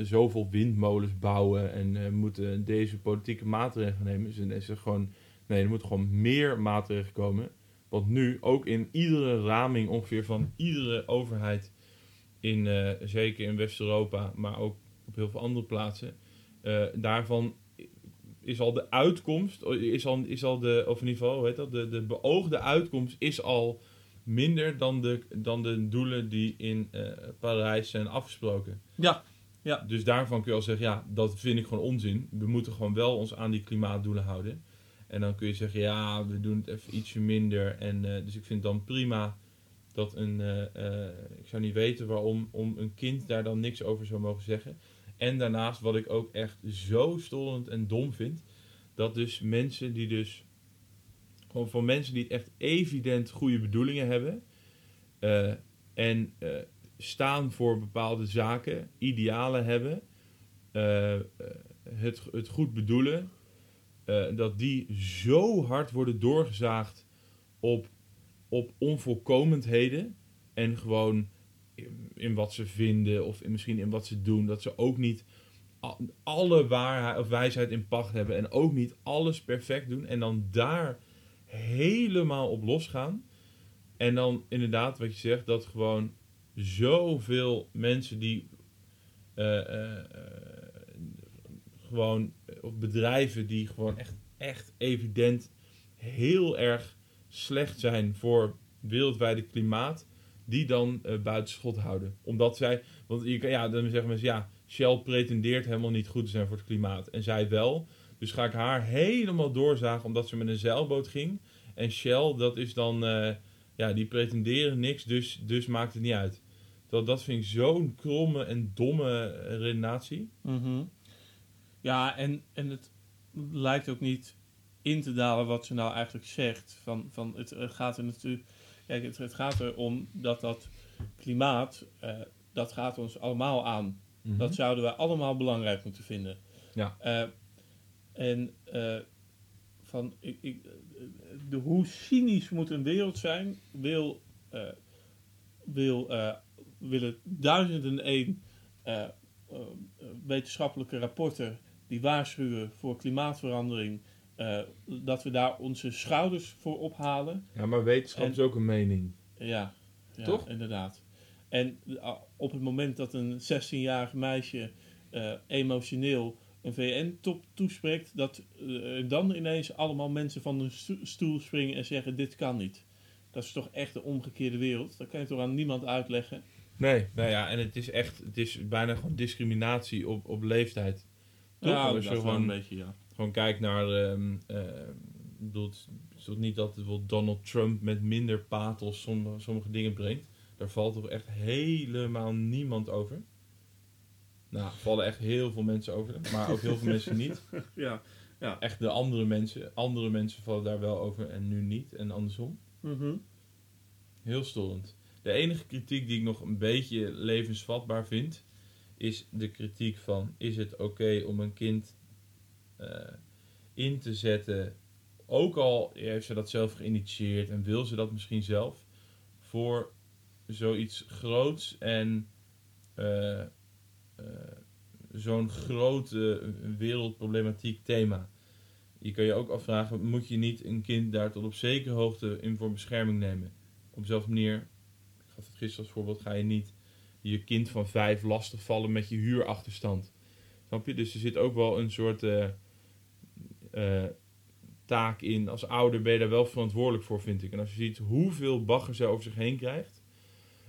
zoveel windmolens bouwen en eh, moeten deze politieke maatregelen nemen. Ze ze zegt gewoon, nee, er moeten gewoon meer maatregelen komen. Want nu, ook in iedere raming ongeveer van iedere overheid, in, zeker in West-Europa, maar ook op heel veel andere plaatsen, eh, daarvan is al de uitkomst, is al, is al de, of in ieder geval, heet dat, de, de beoogde uitkomst is al minder dan de, dan de doelen die in eh, Parijs zijn afgesproken.
Ja,
Dus daarvan kun je al zeggen, ja, dat vind ik gewoon onzin. We moeten gewoon wel ons aan die klimaatdoelen houden. En dan kun je zeggen, ja, we doen het even ietsje minder. En, eh, dus ik vind dan prima dat een, ik zou niet weten waarom, om een kind daar dan niks over zou mogen zeggen. En daarnaast, wat ik ook echt zo stollend en dom vind, dat dus mensen die dus, gewoon voor mensen die echt evident goede bedoelingen hebben, eh, en eh, staan voor bepaalde zaken, idealen hebben, eh, het, het goed bedoelen, dat die zo hard worden doorgezaagd op, op onvolkomenheden en gewoon in, wat ze vinden of in, misschien in wat ze doen, dat ze ook niet alle waarheid of wijsheid in pacht hebben en ook niet alles perfect doen en dan daar helemaal op losgaan. En dan inderdaad, wat je zegt, dat gewoon zoveel mensen die eh, eh, eh, gewoon, bedrijven die gewoon echt, echt evident heel erg slecht zijn voor wereldwijde klimaat, die dan eh buiten schot houden. Omdat zij, want je ja, dan zeggen mensen, ja, Shell pretendeert helemaal niet goed te zijn voor het klimaat. En zij wel. Dus ga ik haar helemaal doorzagen omdat ze met een zeilboot ging. En Shell, dat is dan, eh, ja, die pretenderen niks, dus, dus maakt het niet uit. Dat, dat vind ik zo'n kromme en domme eh, redenatie.
Mhm. Ja, en, en het lijkt ook niet in te dalen wat ze nou eigenlijk zegt. Van, van het gaat er natuurlijk. Kijk, het, het gaat erom dat dat klimaat. eh, dat gaat ons allemaal aan.
Mhm.
Dat zouden we allemaal belangrijk moeten vinden.
Ja.
Eh, en eh, van, ik, ik, de, hoe cynisch moet een wereld zijn, wil, wil, willen duizenden één wetenschappelijke rapporten die waarschuwen voor klimaatverandering, eh, dat we daar onze schouders voor ophalen.
Ja, maar wetenschap
En-
is ook een mening.
Ja, ja
Toch?
inderdaad. En uh, op het moment dat een 16-jarig meisje eh, emotioneel een VN-top toespreekt, dat eh, dan ineens allemaal mensen van hun sto- stoel springen en zeggen: Dit kan niet. Dat is toch echt de omgekeerde wereld. Dat kan je toch aan niemand uitleggen.
Nee, nou ja, en het is echt, het is bijna gewoon discriminatie op, op leeftijd. Toch?
Ja, dat is wel
gewoon-
een beetje, ja.
Gewoon kijk naar, ik bedoel, het niet dat bijvoorbeeld Donald Trump met minder pathos sommige, sommige dingen brengt. Daar valt toch echt helemaal niemand over. Nou, vallen echt heel veel mensen over, maar ook heel veel mensen (laughs) niet.
ja.
Echt de andere mensen, andere mensen vallen daar wel over en nu niet en andersom.
Mhm.
Heel storend. De enige kritiek die ik nog een beetje levensvatbaar vind, is de kritiek van: is het oké om een kind in te zetten, ook al heeft ze dat zelf geïnitieerd en wil ze dat misschien zelf, voor zoiets groots en eh, eh, zo'n grote wereldproblematiek thema. Je kan je ook afvragen, moet je niet een kind daar tot op zekere hoogte in voor bescherming nemen? Op dezelfde manier, ik gaf het gisteren als voorbeeld, ga je niet je kind van vijf lastigvallen met je huurachterstand. Snap je? Dus er zit ook wel een soort eh, eh, taak in. Als ouder ben je daar wel verantwoordelijk voor, vind ik. En als je ziet hoeveel bagger ze over zich heen krijgt.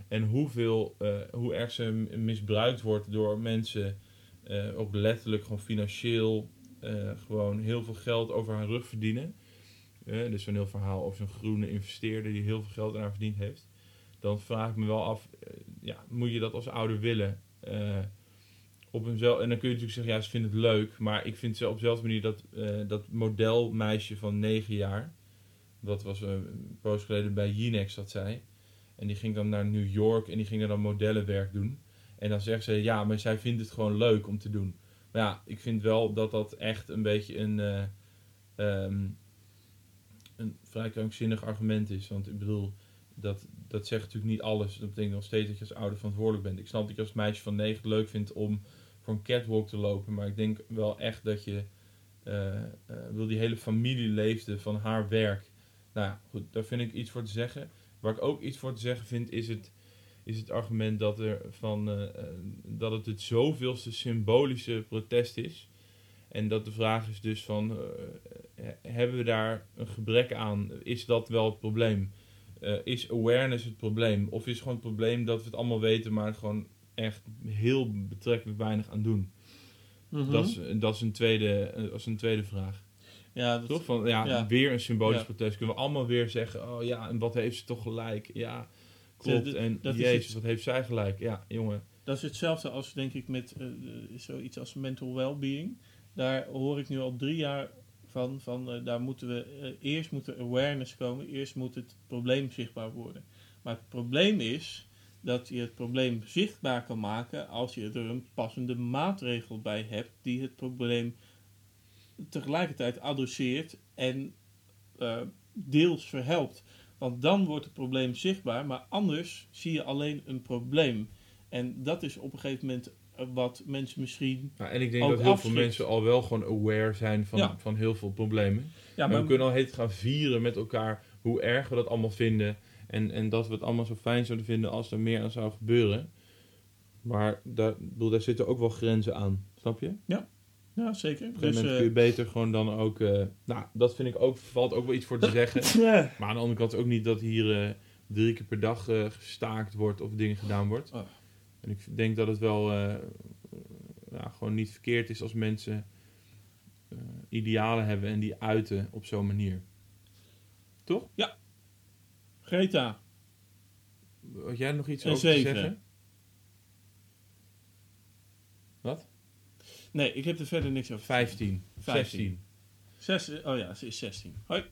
En hoeveel, eh, hoe erg ze misbruikt wordt door mensen. eh, ook letterlijk gewoon financieel. gewoon heel veel geld over haar rug verdienen. Dus zo'n heel verhaal over zo'n groene investeerder die heel veel geld aan haar verdiend heeft. Dan vraag ik me wel af, ja, moet je dat als ouder willen? Op eenzelf, en dan kun je natuurlijk zeggen, ja, ze vinden het leuk. Maar ik vind ze op dezelfde manier dat, eh, dat modelmeisje van 9 jaar. Dat was een poos geleden bij Jinex, dat zij. En die ging dan naar New York en die ging dan modellenwerk doen. En dan zegt ze, ja, maar zij vindt het gewoon leuk om te doen. Maar ja, ik vind wel dat dat echt een beetje een, eh, ehm, een vrij krankzinnig argument is. Want ik bedoel, dat, dat zegt natuurlijk niet alles. Dat betekent nog steeds dat je als ouder verantwoordelijk bent. Ik snap dat je als meisje van 9 het leuk vindt om voor een catwalk te lopen. Maar ik denk wel echt dat je... eh, eh, wil die hele familie leefde van haar werk. Nou ja, goed, daar vind ik iets voor te zeggen. Waar ik ook iets voor te zeggen vind, is het, is het argument dat, er van, eh, dat het het zoveelste symbolische protest is. En dat de vraag is dus van, hebben we daar een gebrek aan? Is dat wel het probleem? Eh, is awareness het probleem? Of is gewoon het probleem dat we het allemaal weten, maar gewoon echt heel betrekkelijk weinig aan doen?
Mhm.
Dat, is, dat, is een tweede, eh, dat is een tweede vraag.
ja, dat,
Toch? Van, ja,
Ja.
weer een symbolisch
Ja.
protest. Kunnen we allemaal weer zeggen, oh ja, en wat heeft ze toch gelijk? Ja, klopt.
Dat-
en
dat is
jezus,
het-
wat heeft zij gelijk? Ja, jongen.
Dat is hetzelfde als denk ik met eh, zoiets als mental well-being. Daar hoor ik nu al drie jaar van. van eh, daar moeten we eh, eerst moet er awareness komen. Eerst moet het probleem zichtbaar worden. Maar het probleem is dat je het probleem zichtbaar kan maken als je er een passende maatregel bij hebt die het probleem tegelijkertijd adresseert en eh, deels verhelpt. Want dan wordt het probleem zichtbaar, maar anders zie je alleen een probleem. En dat is op een gegeven moment wat mensen misschien.
Ja, en ik denk dat heel
afschrikt.
veel mensen al wel gewoon aware zijn van,
Ja.
van heel veel problemen.
Ja, maar,
we kunnen al heet gaan vieren met elkaar hoe erg we dat allemaal vinden. En, en dat we het allemaal zo fijn zouden vinden als er meer aan zou gebeuren. Maar daar, bedoel, daar zitten ook wel grenzen aan. Snap je?
ja, zeker.
Op
Dus, eh,
kun je beter gewoon dan ook... eh, nou, dat vind ik ook, valt ook wel iets voor te (laughs) zeggen.
ja.
Maar aan de andere kant ook niet dat hier eh, drie keer per dag gestaakt wordt of dingen gedaan wordt.
Oh.
En ik denk dat het wel eh, ja, gewoon niet verkeerd is als mensen eh, idealen hebben en die uiten op zo'n manier.
Greta,
Had jij nog iets over te zeggen? Wat?
nee, ik heb er verder niks over.
15,
15.
16.
Zes, oh ja, ze is 16. Hoi.